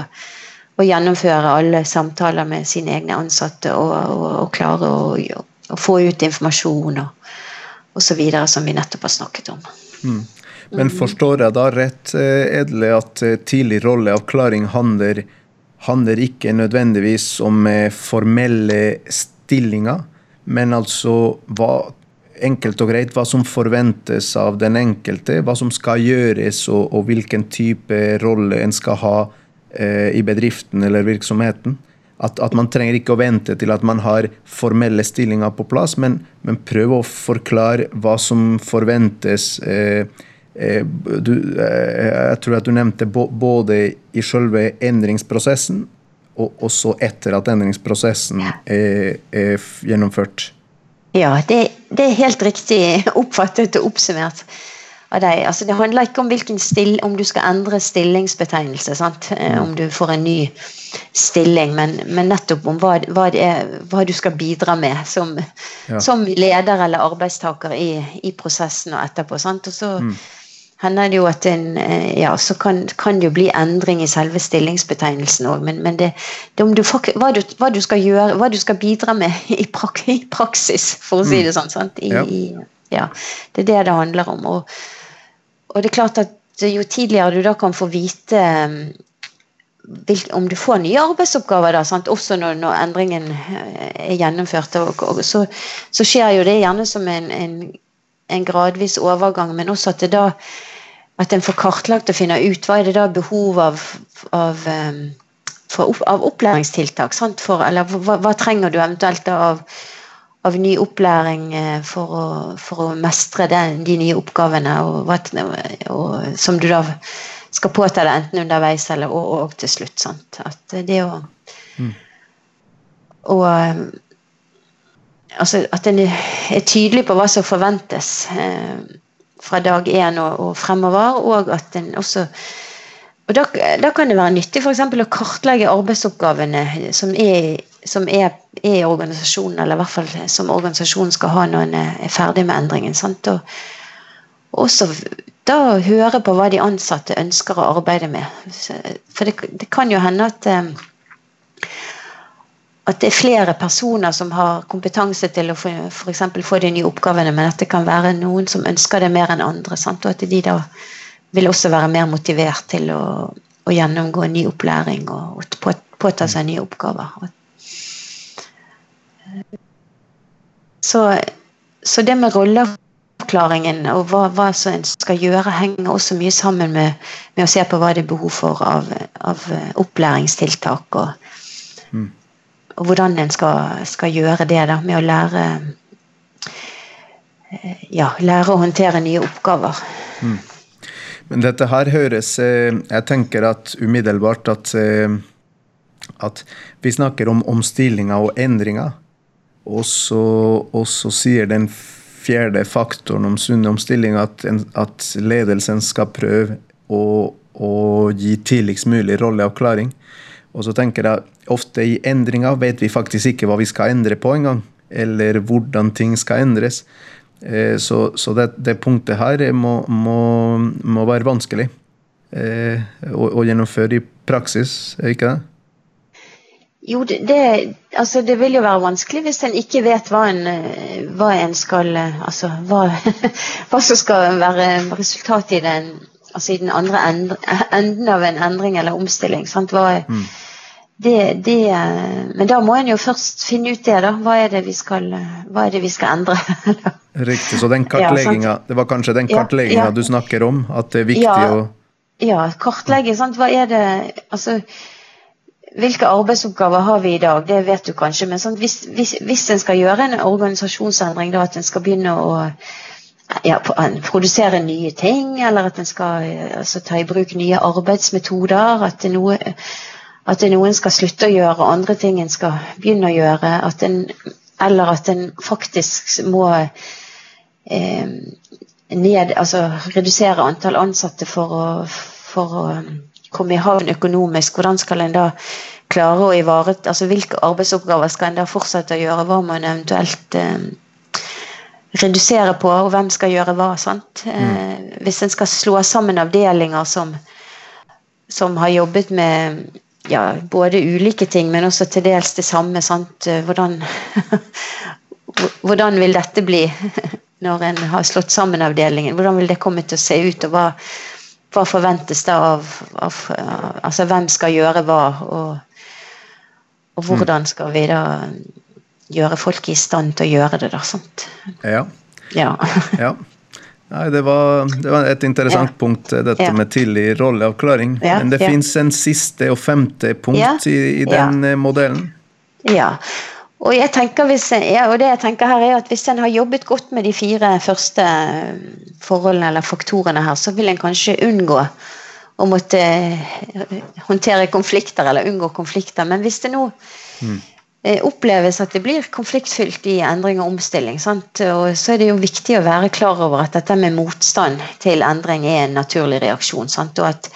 å gjennomføre alle samtaler med sine egne ansatte og, og, klare å få ut informasjon. og osv. som vi nettopp har snakket om. Mm. Men forstår jeg da rett, eh, Edle, at eh, tidlig rolleavklaring handler, handler ikke nødvendigvis om eh, formelle stillinger, men altså hva, enkelt og greit hva som forventes av den enkelte, hva som skal gjøres og, og hvilken type rolle en skal ha eh, i bedriften eller virksomheten? At, at, man trenger ikke å vente til at man har formelle stillinger på plass, men, men prøve å forklare hva som forventes. Eh, eh, du, eh, jeg tror at du nevnte både i selve endringsprosessen og også etter at endringsprosessen er, er gjennomført. Ja, det, det, er helt riktig oppfattet og oppsummert av deg. Altså, det handler ikke om, still, om du skal endre stillingsbetegnelse. Sant? Om du får en ny stilling, men, men nettopp om hva, hva, er, hva, du skal bidra med som, ja. som leder eller arbeidstaker i, i, prosessen og etterpå. Sant? Og så mm. hender det jo at en, eh, ja, så kan, kan, det jo bli endring i selve stillingsbetegnelsen òg, men, men det, det om du, hva, du, hva, du, skal gjøre, hva du skal bidra med i, prak, i praksis, for å si mm. det sånn. Sant? I, ja. ja. det er det det handler om. Og, og det er klart at jo tidligere du da kan få vite om du får nye arbeidsoppgaver, da, sant? også når, når, endringen eh, er gjennomført. Og, og, så, så, skjer jo det gjerne som en, en, en, gradvis overgang, men også at det da at en får kartlagt og finner ut hva er det da behov av, av, um, for, av opplæringstiltak. For, eller hva, hva, trenger du eventuelt da av, av ny opplæring eh, for å, for å mestre den, de nye oppgavene, og, og, som du da skal påta det enten underveis eller og, og til slutt. Sant? At det å mm. Og um, altså at en er tydelig på hva som forventes eh, fra dag én og, og, fremover, og at en også og da, da kan det være nyttig f.eks. å kartlegge arbeidsoppgavene som er, som er, er, i organisasjonen, eller i hvert fall som organisasjonen skal ha når en er ferdig med endringen. Sant? Og, også da høre på hva de ansatte ønsker å arbeide med. For det, det kan jo hende at eh, at det er flere personer som har kompetanse til å f.eks. få de nye oppgavene, men at det kan være noen som ønsker det mer enn andre. Sant? Og at de da vil også være mer motivert til å, å gjennomgå ny opplæring og, og påta seg nye oppgaver. Så, så det med roller avklaringen og hva, hva en skal gjøre, henger også mye sammen med, med, å se på hva det er behov for av, av opplæringstiltak. Og, mm. og, hvordan en skal, skal, gjøre det da, med å lære ja, lære å håndtere nye oppgaver. Mm. Men dette her høres eh, Jeg tenker at umiddelbart at, eh, at vi snakker om omstillinger og endringer. Og så, og så sier den fjerde faktoren om sunn omstilling at, en, at ledelsen skal prøve å, å gi tidligst mulig rolleavklaring. Og så tenker jeg ofte i endringer vet vi faktisk ikke hva vi skal endre på engang. Eller hvordan ting skal endres. Eh, så, så det, det, punktet her må, må, må være vanskelig eh, å, å, gjennomføre i praksis, er ikke det? Jo, det, det, altså det, vil jo være vanskelig hvis en ikke vet hva en, hva en skal Altså hva, hva, som skal være resultatet i den, altså i den andre enden av en endring eller omstilling. Hva, mm. det, det, men da må en jo først finne ut det, da. Hva er det vi skal, vi skal endre? Riktig. Så den kartlegginga, ja, det var kanskje den kartlegginga ja, ja. du snakker om? At det er viktig å Ja, kartlegge. Sant? Hva er det Altså hvilke arbeidsoppgaver har vi i dag? Det vet du kanskje. Men sånn, hvis, hvis, hvis, en skal gjøre en organisasjonsendring, da, at en skal begynne å ja, produsere nye ting, eller at en skal altså, ta i bruk nye arbeidsmetoder, at, noe, at noen skal slutte å gjøre, andre ting en skal begynne å gjøre, at en, eller at en faktisk må eh, ned, altså, redusere antall ansatte for å, for å komme i havn økonomisk, hvordan skal en da klare å ivareta altså Hvilke arbeidsoppgaver skal en da fortsette å gjøre, hva må en eventuelt eh, redusere på, og hvem skal gjøre hva? sant? Mm. Eh, hvis en skal slå sammen avdelinger som, som har jobbet med ja, både ulike ting, men også til dels det samme. sant? Eh, hvordan, hvordan vil dette bli når en har slått sammen avdelingen? Hvordan vil det komme til å se ut? og hva hva forventes da av, av, Altså hvem skal gjøre hva, og, og hvordan skal vi da gjøre folk i stand til å gjøre det, da. sant? Ja. ja. ja. Nei, det var, det var, et interessant ja. punkt, dette ja. med tidlig rolleavklaring. Men det ja. fins en siste og femte punkt i, i, den modellen. Ja, og, jeg tenker hvis, ja, og det jeg tenker her er at hvis en har jobbet godt med de fire første eh, forholdene eller faktorene her, så vil en kanskje unngå å måtte eh, håndtere konflikter eller unngå konflikter. Men hvis det nå mm. oppleves at det blir konfliktfylt i endring og omstilling, sant? Og så er det jo viktig å være klar over at dette med motstand til endring er en naturlig reaksjon. Sant? Og at,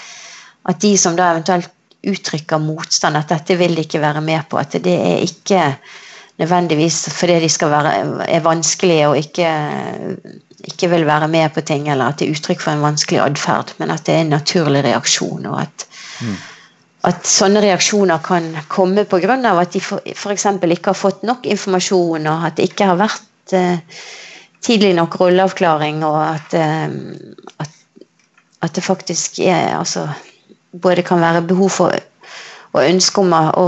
at de som da eventuelt uttrykker motstand, at dette vil de ikke være med på. At det er ikke nødvendigvis fordi de skal være, er vanskelige og ikke, ikke vil være med på ting, eller at det er uttrykk for en vanskelig atferd, men at det er en naturlig reaksjon. og at mm at sånne reaksjoner kan komme pga. at de f.eks. ikke har fått nok informasjon, og at det ikke har vært eh, tidlig nok rolleavklaring, og at, eh, at, at, det faktisk er altså, Både kan være behov for og ønske om å,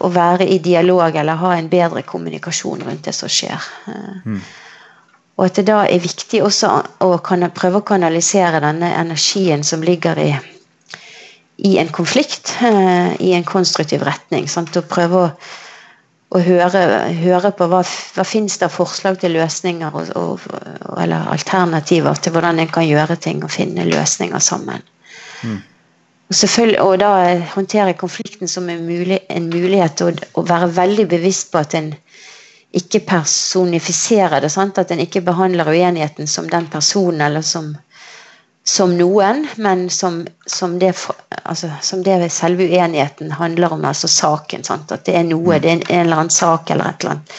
å, være i dialog eller ha en bedre kommunikasjon rundt det som skjer. Mm. Og at det da er viktig også å kan, prøve å kanalisere denne energien som ligger i i en konflikt eh, i en konstruktiv retning. Sant? Og prøve å, å høre, høre, på hva, hva finnes det av forslag til løsninger og, og, eller alternativer til hvordan en kan gjøre ting og finne løsninger sammen. Mm. Og, da håndtere konflikten som en, mulig, en mulighet og, være veldig bevisst på at en ikke personifiserer det. Sant? At en ikke behandler uenigheten som den personen eller som som noen, men som, som, det, altså, som, det, selve uenigheten handler om, altså saken. Sant? At det er noe, det er en, en, eller annen sak eller et eller annet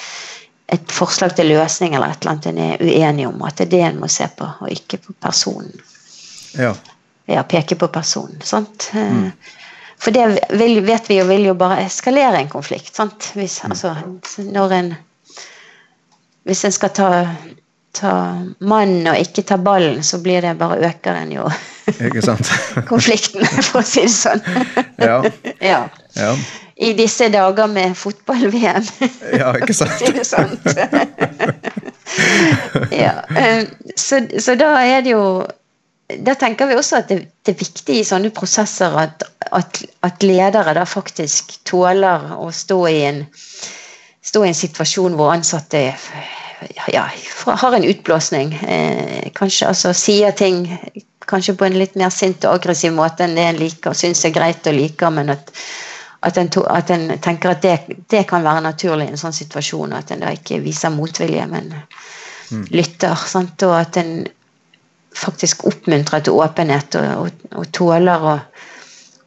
et forslag til løsning eller et eller annet en er uenig om. At det er det en må se på, og ikke på personen. Ja. Ja peke på personen. Sant? Mm. For det vil, vet vi jo vil jo bare eskalere en konflikt. Sant? Hvis, mm. altså, når en Hvis en skal ta ta mannen og ikke ta ballen, så blir det bare øker en jo konflikten, for å si det sånn. ja. ja. ja. I disse dager med fotball-VM. ja, ikke sant? si det sånn. ja. Eh, så, så, da er det jo Da tenker vi også at det, det er viktig i sånne prosesser at, at, at ledere da faktisk tåler å stå i en, stå i en situasjon hvor ansatte ja, har en utblåsning. Eh, kanskje altså sier ting kanskje på en litt mer sint og aggressiv måte enn det en liker, syns er greit og liker, men at, at, en, to, at en, tenker at det, det, kan være naturlig i en sånn situasjon, og at en da ikke viser motvilje, men mm. lytter. Sant? Og at en faktisk oppmuntrer til åpenhet og, og, og tåler å,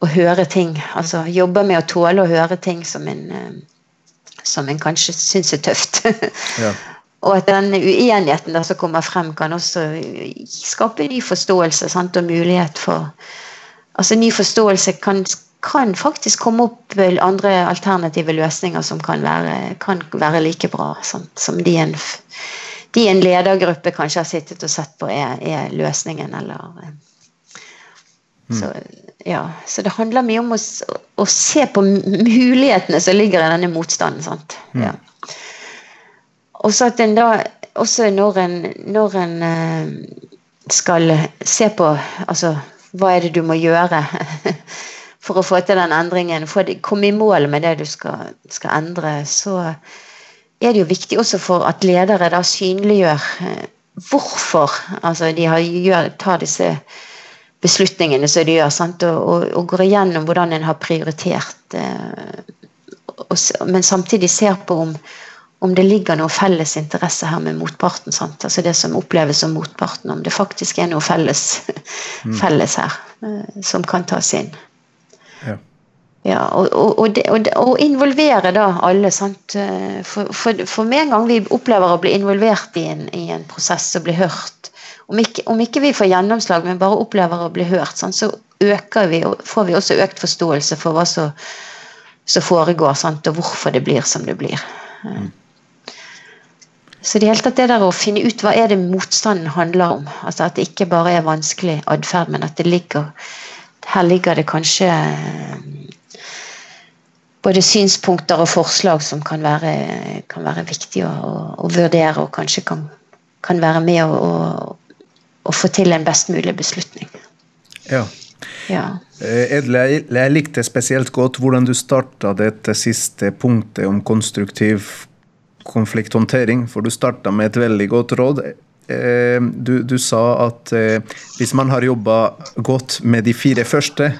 å, høre ting. Altså jobber med å tåle å høre ting som en, eh, som en kanskje syns er tøft. ja. Og at den uenigheten der som kommer frem, kan også skape ny forståelse sant? og mulighet for Altså ny forståelse kan, kan, faktisk komme opp andre alternative løsninger som kan være, kan være like bra sant? som de en, de en ledergruppe kanskje har sittet og sett på er, er løsningen, eller mm. så, ja, så det handler mye om å, å, se på mulighetene som ligger i denne motstanden. sant? Mm. Ja. Og så at en da også når en, når en eh, skal se på altså, hva er det du må gjøre for å få til den endringen, for å komme i mål med det du skal, skal, endre, så er det jo viktig også for at ledere da synliggjør eh, hvorfor altså de har, gjør, tar disse beslutningene som de gjør, sant? Og, og, og går igjennom hvordan en har prioritert, eh, og, men samtidig ser på om om det ligger noe felles interesse her med motparten. Sant? Altså Det som oppleves som motparten, om det faktisk er noe felles, mm. felles her uh, som kan tas inn. Ja. Ja og, og, og, det, og, involvere da alle. Sant? Eh, for, for, for, med en gang vi opplever å bli involvert i en, i en prosess og bli hørt, om ikke, om ikke, vi får gjennomslag, men bare opplever å bli hørt, sant? så øker vi, og får vi også økt forståelse for hva som, foregår, sant? og hvorfor det blir som det blir. Mm. Så det, hele tatt det der å finne ut hva er det motstanden handler om. Altså At det ikke bare er vanskelig atferd, men at det ligger her ligger det kanskje eh, både synspunkter og forslag som kan være, kan være viktige å, å, vurdere, og kanskje kan, kan være med å, å, få til en best mulig beslutning. Ja. ja. Eh, Edle, jeg likte spesielt godt hvordan du starta dette siste punktet om konstruktiv konflikthåndtering, for du starta med et veldig godt råd. Eh, du, du sa at eh, hvis man har jobba godt med de fire første,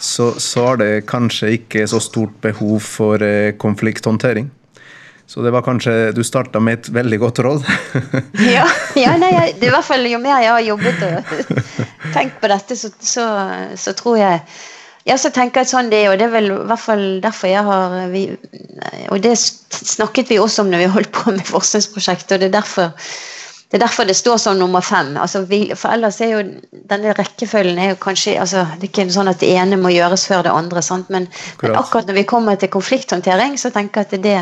så, så har det kanskje ikke så stort behov for eh, konflikthåndtering. Så det var kanskje Du starta med et veldig godt råd? ja, ja nei, det er i hvert fall jo mer jeg har jobbet og tenkt på dette, så, så, så tror jeg Ja, så tenker jeg sånn det er, og det er vel i hvert fall derfor jeg har vi, Og det snakket vi også om når vi holdt på med forskningsprosjektet, og det er derfor det er derfor det står som nummer fem. Altså, vi, for ellers er jo denne rekkefølgen er jo kanskje altså, Det er ikke sånn at det ene må gjøres før det andre. Men, men, akkurat når vi kommer til konflikthåndtering, så tenker jeg at det,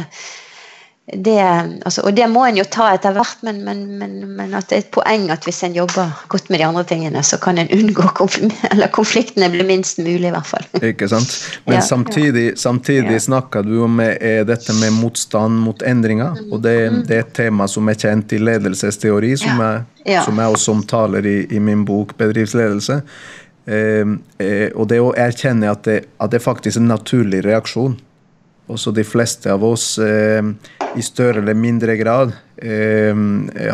det, altså, og det må en jo ta etter hvert, men, men, men, men, at det er et poeng at hvis en jobber godt med de andre tingene, så kan en unngå konflikt, eller konfliktene bli minst mulig, i hvert fall. Ikke sant. Men ja. samtidig, samtidig ja. snakker du om eh, dette med motstand mot endringer, mm. og det, mm. det, er et tema som er kjent i ledelsesteori, som, ja. Jeg, som jeg også omtaler i, i min bok 'Bedriftsledelse'. Eh, eh, og det å erkjenne at det, at det faktisk er en naturlig reaksjon også de fleste av oss, eh, i større eller mindre grad, eh,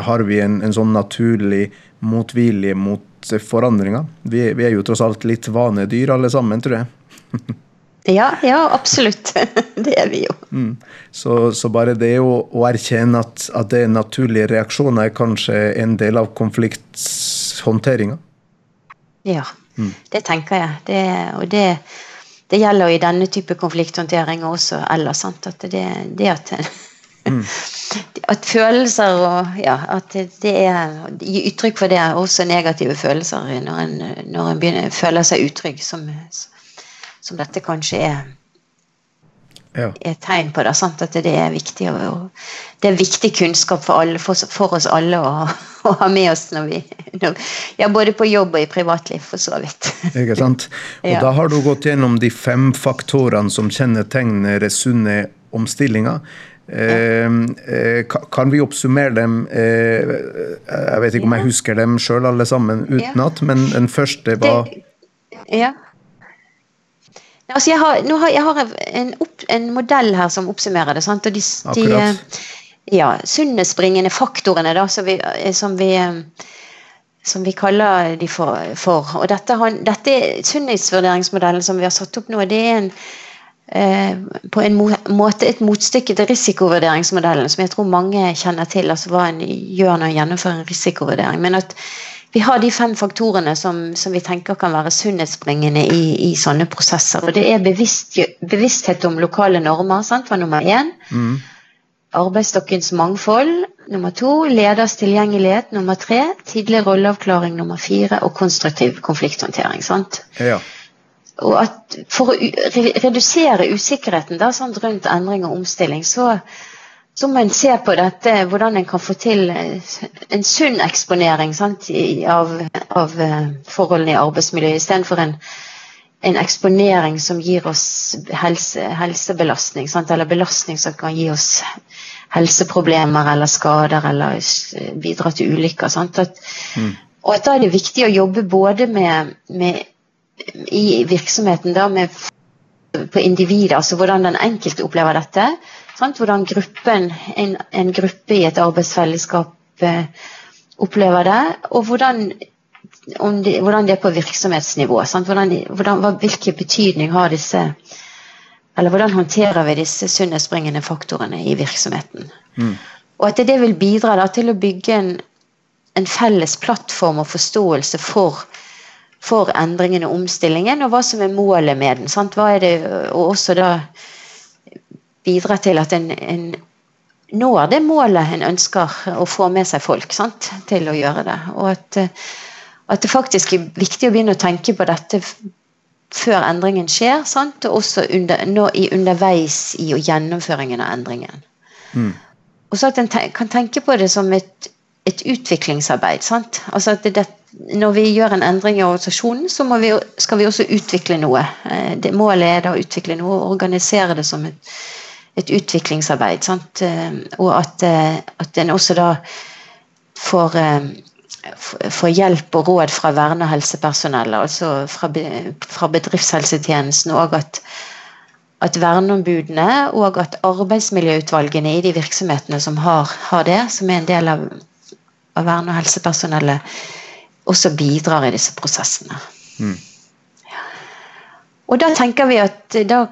har vi en, en, sånn naturlig motvilje mot forandringer. Vi, vi, er jo tross alt litt vanedyr alle sammen, tror jeg. ja, ja, absolutt. det er vi jo. Mm. Så, så, bare det å, å erkjenne at, at, det er naturlige reaksjoner, er kanskje en del av konflikthåndteringa? Ja, mm. det tenker jeg. Det, og det det gjelder i denne type konflikthåndtering også ellers. Sant? At det, det at, mm. at følelser og ja, at det er Gi uttrykk for det, er også negative følelser, når en, når en begynner, føler seg utrygg, som, som dette kanskje er ja. er tegn på det. Sant? At det er viktig og, det er viktig kunnskap for, alle, for, for oss alle å, å, ha med oss når vi når, ja, både på jobb og i privatliv, for så vidt. Ikke sant? Og ja. Da har du gått gjennom de fem faktorene som kjennetegner sunne omstillinger. Ehm, eh, kan vi oppsummere dem? Eh, jeg vet ikke om jeg husker dem sjøl alle sammen utenat, men den første var Ja. Altså jeg har, har, jeg har en, opp, en, modell her som oppsummerer det. Sant? Og de, de ja, sunnhetsbringende faktorene da, som, vi, som, vi, som vi kaller de for. for. Og dette, dette sunnhetsvurderingsmodellen som vi har satt opp nå, det er en, eh, på en måte et motstykke til risikovurderingsmodellen, som jeg tror mange kjenner til. altså Hva en gjør når en gjennomfører en risikovurdering. men at vi har de fem faktorene som, som vi tenker kan være sunnhetsbringende i, i, sånne prosesser. Og det er bevisst, bevissthet om lokale normer, sant, var nummer én. Mm. Arbeidsstokkens mangfold. Nummer to. Leders tilgjengelighet. Nummer tre. Tidlig rolleavklaring. Nummer fire. Og konstruktiv konflikthåndtering. sant? Ja. Og at For å redusere usikkerheten da, sant, rundt endring og omstilling, så så må en se på dette, hvordan en kan få til eh, en sunn eksponering sant, av, av, eh, forholdene i arbeidsmiljøet, istedenfor en, en eksponering som gir oss helse, helsebelastning, sant, eller belastning som kan gi oss helseproblemer eller skader eller bidra til ulykker. At, mm. Og at da er det viktig å jobbe både med, med i virksomheten da, med, på individet, altså hvordan den enkelte opplever dette, Sant? Hvordan gruppen, en, en, gruppe i et arbeidsfellesskap eh, opplever det, og hvordan, de, hvordan det er på virksomhetsnivå. Hvordan, hvordan, hvilken betydning har disse Eller hvordan håndterer vi disse sunnhetsbringende faktorene i virksomheten. Mm. Og at det vil bidra da, til å bygge en, en felles plattform og forståelse for for endringen og omstillingen, og hva som er målet med den. Sant? Hva er det, og også da bidra til at en, en, når det målet en ønsker å få med seg folk sant, til å gjøre det. Og at, at, det faktisk er viktig å begynne å tenke på dette før endringen skjer, sant, og også under, nå, i underveis i gjennomføringen av endringen. Mm. Og så at en te kan tenke på det som et, et utviklingsarbeid. Sant? Altså at det, når vi gjør en endring i organisasjonen, så vi, skal vi også utvikle noe. Eh, det, målet er da å utvikle noe og organisere det som et et utviklingsarbeid. Sant? Eh, og at, eh, at en også da får, eh, får, hjelp og råd fra verne- og helsepersonellet, altså fra, fra bedriftshelsetjenesten. Og at, at verneombudene og at arbeidsmiljøutvalgene i de virksomhetene som har, har det, som er en del av, av verne- og helsepersonellet, også bidrar i disse prosessene. Mm. Og da tenker vi at da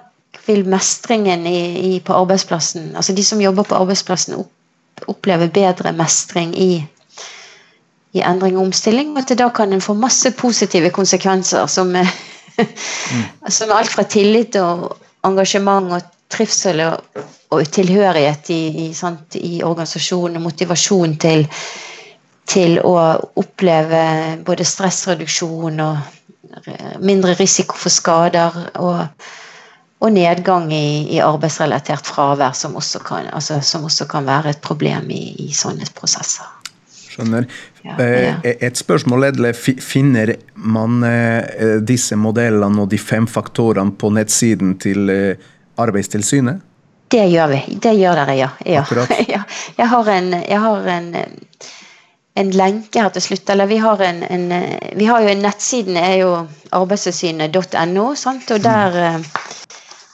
vil mestringen i, i, på arbeidsplassen Altså de som jobber på arbeidsplassen, opp, oppleve bedre mestring i, i endring og omstilling. Og at det da kan en få masse positive konsekvenser som, mm. som alt fra tillit og engasjement og trivsel og, og tilhørighet i, i, sant, i organisasjonen og motivasjon til, til å oppleve både stressreduksjon og mindre risiko for skader. og og nedgang i, i, arbeidsrelatert fravær, som også, kan, altså, som også kan være et problem i, i sånne prosesser. Skjønner. Ja, ja. Eh, et spørsmål er finner man eh, disse modellene og de fem faktorene på nettsiden til eh, Arbeidstilsynet? Det gjør vi. Det gjør dere, ja. ja. Jeg har en, jeg har en en lenke her til slutt. Eller vi har en, en vi har jo en nettsiden er jo arbeidstilsynet.no, og der mm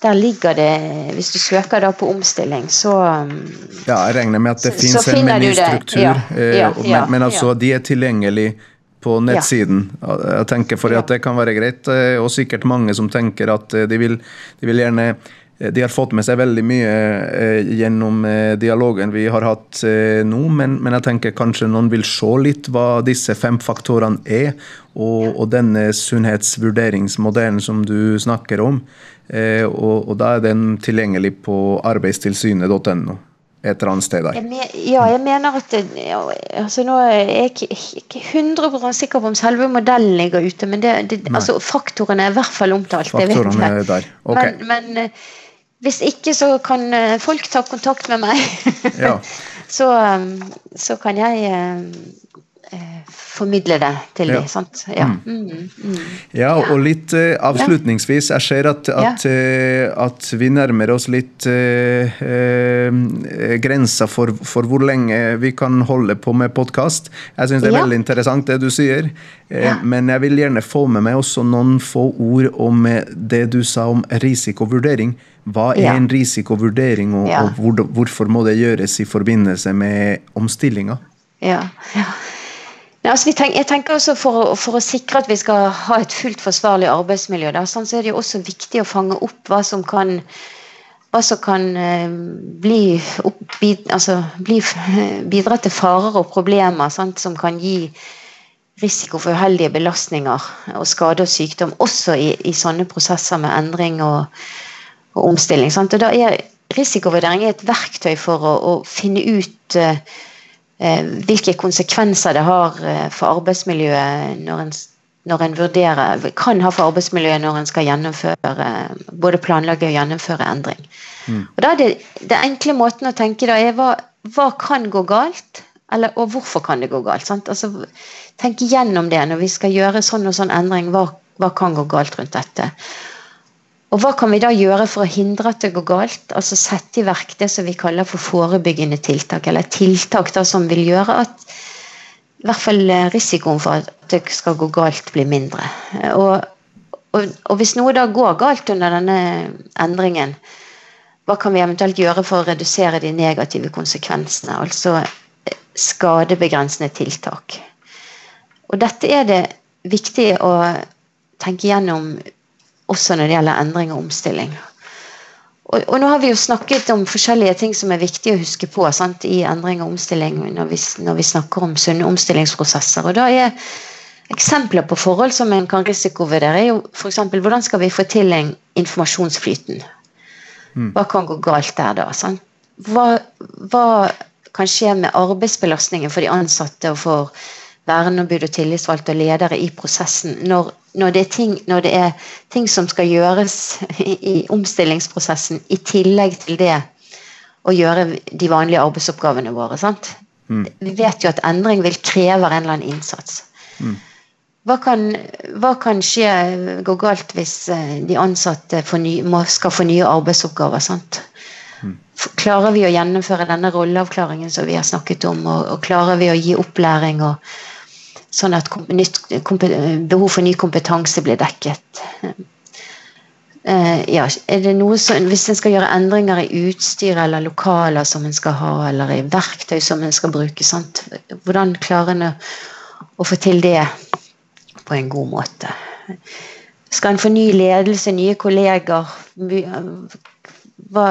der ligger det Hvis du søker da på omstilling, så um, Ja, jeg regner med at det fins en menystruktur, ja, eh, ja, ja, men, men, altså, de er tilgjengelig på nettsiden. Jeg tenker for at Det kan være greit, eh, og sikkert mange som tenker at eh, de vil, de vil gjerne de har fått med seg veldig mye eh, gjennom eh, dialogen vi har hatt eh, nå, men, men, jeg tenker kanskje noen vil se litt hva disse fem faktorene er, og, og denne sunnhetsvurderingsmodellen som du snakker om. Eh, og, og, da er den tilgjengelig på arbeidstilsynet.no. Et eller annet sted der. ja, jeg mener at det, altså Nå er jeg ikke, ikke 100 sikker på om selve modellen ligger ute, men det, det, altså, faktorene er i hvert fall omtalt. Faktorene er der, ok. Men, men hvis ikke, så kan eh, folk ta kontakt med meg. Ja. så, så, kan jeg formidle det til ja. dem. Sant? Ja. Mm. Mm, mm. ja, og litt uh, avslutningsvis. Jeg ser at, at, uh, at, vi nærmer oss litt grensa for, for, hvor lenge vi kan holde på med podkast. Jeg syns det er veldig interessant det du sier. Men jeg vil gjerne få med meg også noen få ord om det du sa om risikovurdering. Hva er ja. en risikovurdering, og, ja. og hvor, hvorfor må det gjøres i forbindelse med omstillinga? Ja, ja. Altså, tenker, jeg tenker også for, for, å sikre at vi skal ha et fullt forsvarlig arbeidsmiljø, da, sånn, så er det jo også viktig å fange opp hva som kan, hva som kan eh, bli, opp, bid, altså, bli, bidra til farer og problemer sant, som kan gi risiko for uheldige belastninger og skade og sykdom, også i, i sånne prosesser med endring og og omstilling. Sant? Og da er Risikovurdering et verktøy for å, å finne ut eh, hvilke konsekvenser det har eh, for arbeidsmiljøet når en, når en vurderer, kan ha for arbeidsmiljøet når en skal gjennomføre både planlegge og gjennomføre endring. Mm. Og da er det, det enkle måten å tenke da er hva, hva kan gå galt? Eller, og hvorfor kan det gå galt? Sant? Altså, Tenk gjennom det når vi skal gjøre sånn og sånn endring. Hva, hva kan gå galt rundt dette? Og hva kan vi da gjøre for å hindre at det går galt? Altså sette i verk det som vi kaller for forebyggende tiltak, eller tiltak da som vil gjøre at i hvert fall eh, risikoen for at det skal gå galt, blir mindre. Og, og, og hvis noe da går galt under denne endringen, hva kan vi eventuelt gjøre for å redusere de negative konsekvensene? Altså eh, skadebegrensende tiltak. Og dette er det viktig å tenke gjennom også når det gjelder endring og omstilling. Og, og, nå har vi jo snakket om forskjellige ting som er viktig å huske på sant, i endring og omstilling når vi, når vi, snakker om sunne omstillingsprosesser. Og da er Eksempler på forhold som en kan risikovurdere, er jo f.eks. hvordan skal vi få til en informasjonsflyten? Mm. Hva kan gå galt der da? Sant? Hva, hva kan skje med arbeidsbelastningen for de ansatte og for verneombud og tillitsvalgte og ledere i prosessen når, når, det ting, når, det er ting, som skal gjøres i, omstillingsprosessen, i tillegg til det å gjøre de vanlige arbeidsoppgavene våre. Mm. Vi vet jo at endring vil kreve en eller annen innsats. Mm. Hva, kan, hva kan, skje, gå galt hvis eh, de ansatte ny, må, skal få nye arbeidsoppgaver? sant? Mm. Klarer vi å gjennomføre denne rolleavklaringen som vi har snakket om, og, og klarer vi å gi opplæring og sånn at behov for ny kompetanse blir dekket. Eh, ja, som, Hvis en skal gjøre endringer i utstyr eller lokaler som en skal ha, eller i verktøy som en skal bruke, sant? hvordan klarer en å få til det på en god måte? Skal en få ny ledelse, nye kolleger? Hva,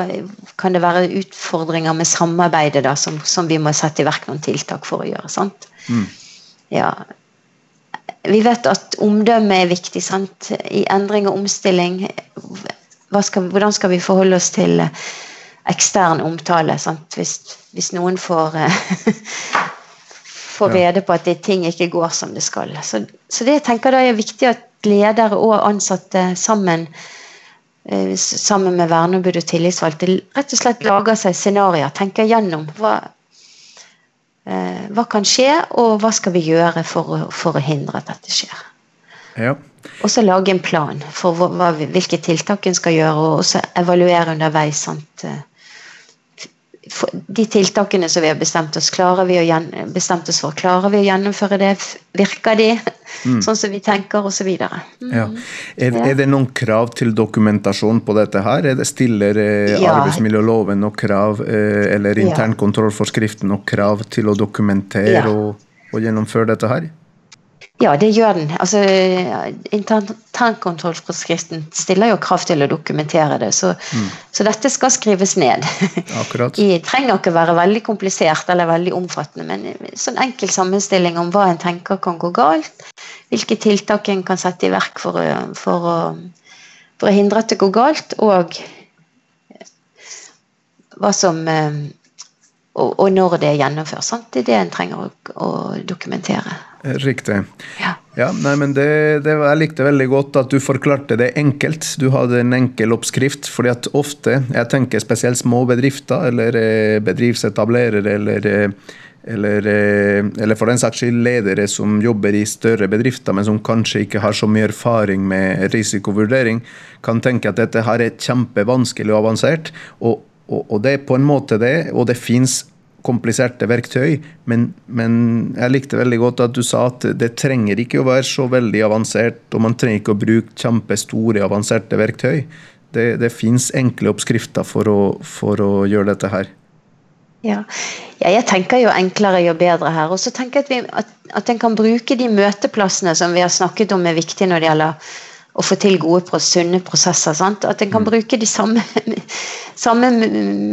kan det være utfordringer med samarbeidet da, som, som, vi må sette i verk noen tiltak for å gjøre? sant? Mm ja, vi vet at omdømme er viktig. Sant? I endring og omstilling. Skal, hvordan skal vi forholde oss til ekstern omtale? Hvis, hvis, noen får får rede på at ting ikke går som det skal. Så, så det jeg tenker da er viktig at ledere og ansatte sammen eh, sammen med verneombud og tillitsvalgte rett og slett lager seg scenarioer, tenker gjennom hva, eh, hva kan skje, og hva skal vi gjøre for å, for å hindre at dette skjer. Ja. Og så lage en plan for hva, hvilke tiltak en skal gjøre, og så evaluere underveis. Sant? de tiltakene som vi har bestemt oss, klarer vi å bestemt oss for, klarer vi å gjennomføre det? Virker de mm. sånn som vi tenker, osv. Mm. Ja. Er, er, det noen krav til dokumentasjon på dette her? Er det Stiller eh, ja. arbeidsmiljøloven noen krav, eh, eller internkontrollforskriften noen krav til å dokumentere ja. og, og gjennomføre dette her? Ja, det gjør den. Altså, Internkontrollforskriften stiller jo krav til å dokumentere det, så, mm. så dette skal skrives ned. Akkurat. Det trenger ikke være veldig komplisert eller veldig omfattende, men sånn enkel sammenstilling om hva en tenker kan gå galt, hvilke tiltak en kan sette i verk for for å, for å hindre at det går galt, og hva som eh, og, og når det er gjennomført. Sant? Det er det en trenger å, å dokumentere. Riktig. Ja. ja nei, men det, det, Jeg likte veldig godt at du forklarte det enkelt. Du hadde en enkel oppskrift. fordi at ofte, jeg tenker spesielt små bedrifter, eller eh, bedriftsetablerere, eller, eh, eller, eh, eller for den saks skyld ledere som jobber i større bedrifter, men som kanskje ikke har så mye erfaring med risikovurdering, kan tenke at dette her er kjempevanskelig og avansert. og, og, og det er på en måte det, og det fins kompliserte verktøy, men, men, jeg likte veldig godt at du sa at det trenger ikke å være så veldig avansert, og man trenger ikke å bruke kjempestore, avanserte verktøy. Det, det fins enkle oppskrifter for å, for å, gjøre dette her. Ja. ja. jeg tenker jo enklere jo bedre her. Og så tenker jeg at, vi, at, at en kan bruke de møteplassene som vi har snakket om er viktige når det gjelder å få til gode, sunne prosesser. Sant? At en kan mm. bruke de samme, samme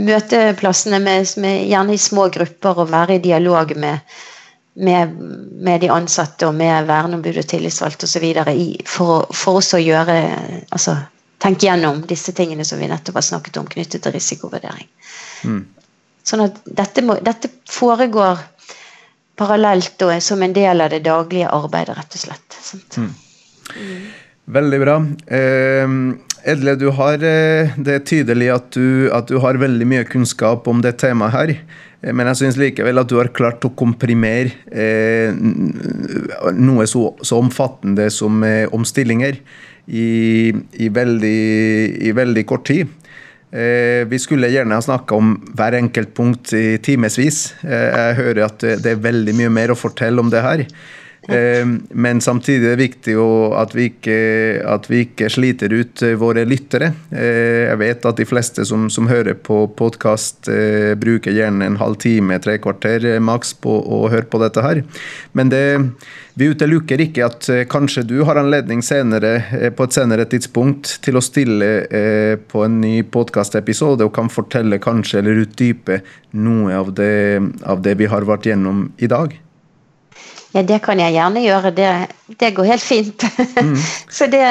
møteplassene, med, med, gjerne i små grupper, og være i dialog med, med, med de ansatte og med verneombud og tillitsvalgte osv. For, for også å gjøre altså, tenke gjennom disse tingene som vi nettopp har snakket om knyttet til risikovurdering. Mm. Sånn at dette, må, dette foregår parallelt og som en del av det daglige arbeidet, rett og slett. Mm. Mm. Veldig bra. Eh, Edle, du har, eh, det er tydelig at du, at du, har veldig mye kunnskap om det temaet her. Eh, men jeg syns likevel at du har klart å komprimere eh, noe så, så, omfattende som eh, omstillinger i, i, veldig, i, veldig, kort tid. Eh, vi skulle gjerne ha snakka om hver enkelt punkt i timevis. jeg hører at det, det er veldig mye mer å fortelle om det her. Eh, men samtidig er det viktig at vi, ikke, at vi ikke sliter ut eh, våre lyttere. Eh, jeg vet at de fleste som, som hører på podkast, bruker gjerne en halv time, tre kvarter maks på å høre på dette her. Men det, vi utelukker ikke at kanskje du har anledning senere, på et senere tidspunkt til å stille på en ny podkastepisode og kan fortelle kanskje eller utdype noe av det, av det vi har vært gjennom i dag. Ja, det kan jeg gjerne gjøre. Det, det går helt fint. Mm. så det,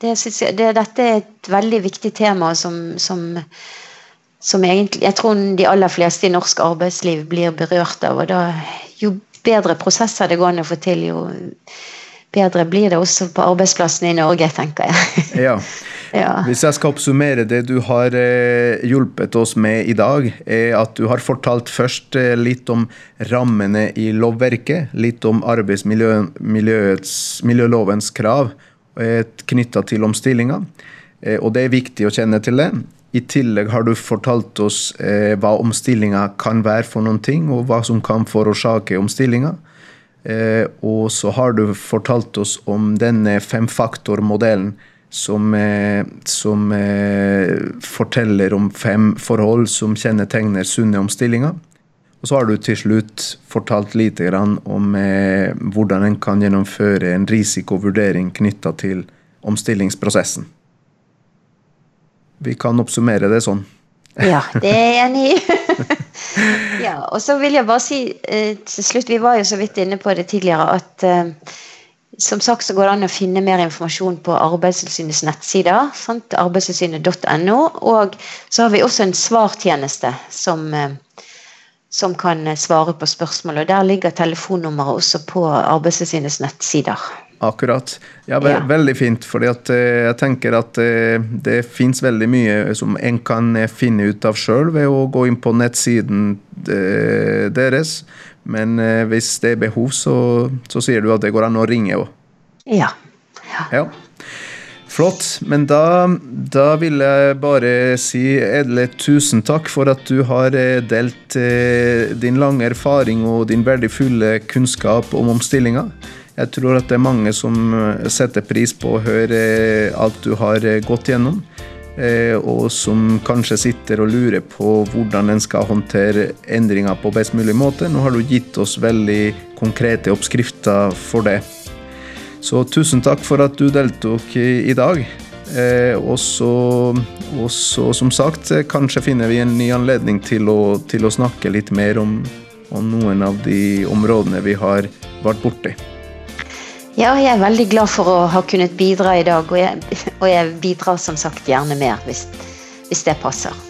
det, jeg, det, Dette er et veldig viktig tema som, som, som, egentlig Jeg tror de aller fleste i norsk arbeidsliv blir berørt av. og da, Jo bedre prosesser det går an å få til, jo bedre blir det også på arbeidsplassene i Norge, tenker jeg. ja. Ja. Hvis jeg skal oppsummere det du har eh, hjulpet oss med i dag, er at du har fortalt først eh, litt om rammene i lovverket, litt om arbeidsmiljølovens krav eh, knytta til omstillinga. Og det er viktig å kjenne til det. I tillegg har du fortalt oss eh, hva omstillinga kan være for noen ting, og hva som kan forårsake omstillinga. Eh, og så har du fortalt oss om denne femfaktormodellen som, eh, som eh, forteller om fem forhold som kjennetegner sunne omstillinger. Og så har du til slutt fortalt lite grann om eh, hvordan en kan gjennomføre en risikovurdering knytta til omstillingsprosessen. Vi kan oppsummere det sånn. Ja, det er jeg enig i. ja, og så vil jeg bare si til slutt, vi var jo så vidt inne på det tidligere, at som sagt så går det an å finne mer informasjon på Arbeidstilsynets nettsider. Arbeidstilsynet.no. Og så har vi også en svartjeneste som, eh, som kan svare på spørsmål. og Der ligger telefonnummeret også på Arbeidstilsynets nettsider. Akkurat. Ja, ve ja. Veldig fint. at eh, jeg tenker at eh, det fins veldig mye som en kan finne ut av sjøl ved å gå inn på nettsiden deres. Men eh, hvis det er behov, så, så, sier du at det går an å ringe òg. Ja. ja. ja. Flott. Men da, da, vil jeg bare si Edle, tusen takk for at du har eh, delt eh, din lange erfaring og din verdifulle kunnskap om omstillinga. Jeg tror at det er mange som eh, setter pris på å høre alt du har gått gjennom. Eh, og som kanskje sitter og lurer på hvordan en skal håndtere endringer på best mulig måte. Nå har du gitt oss veldig konkrete oppskrifter for det. Så tusen takk for at du deltok i dag. Eh, og så, som sagt, kanskje finner vi en ny anledning til å, til å snakke litt mer om, om noen av de områdene vi har vært borti. Ja, jeg er veldig glad for å ha kunnet bidra i dag, og jeg, og jeg bidrar som sagt gjerne mer hvis, hvis det passer.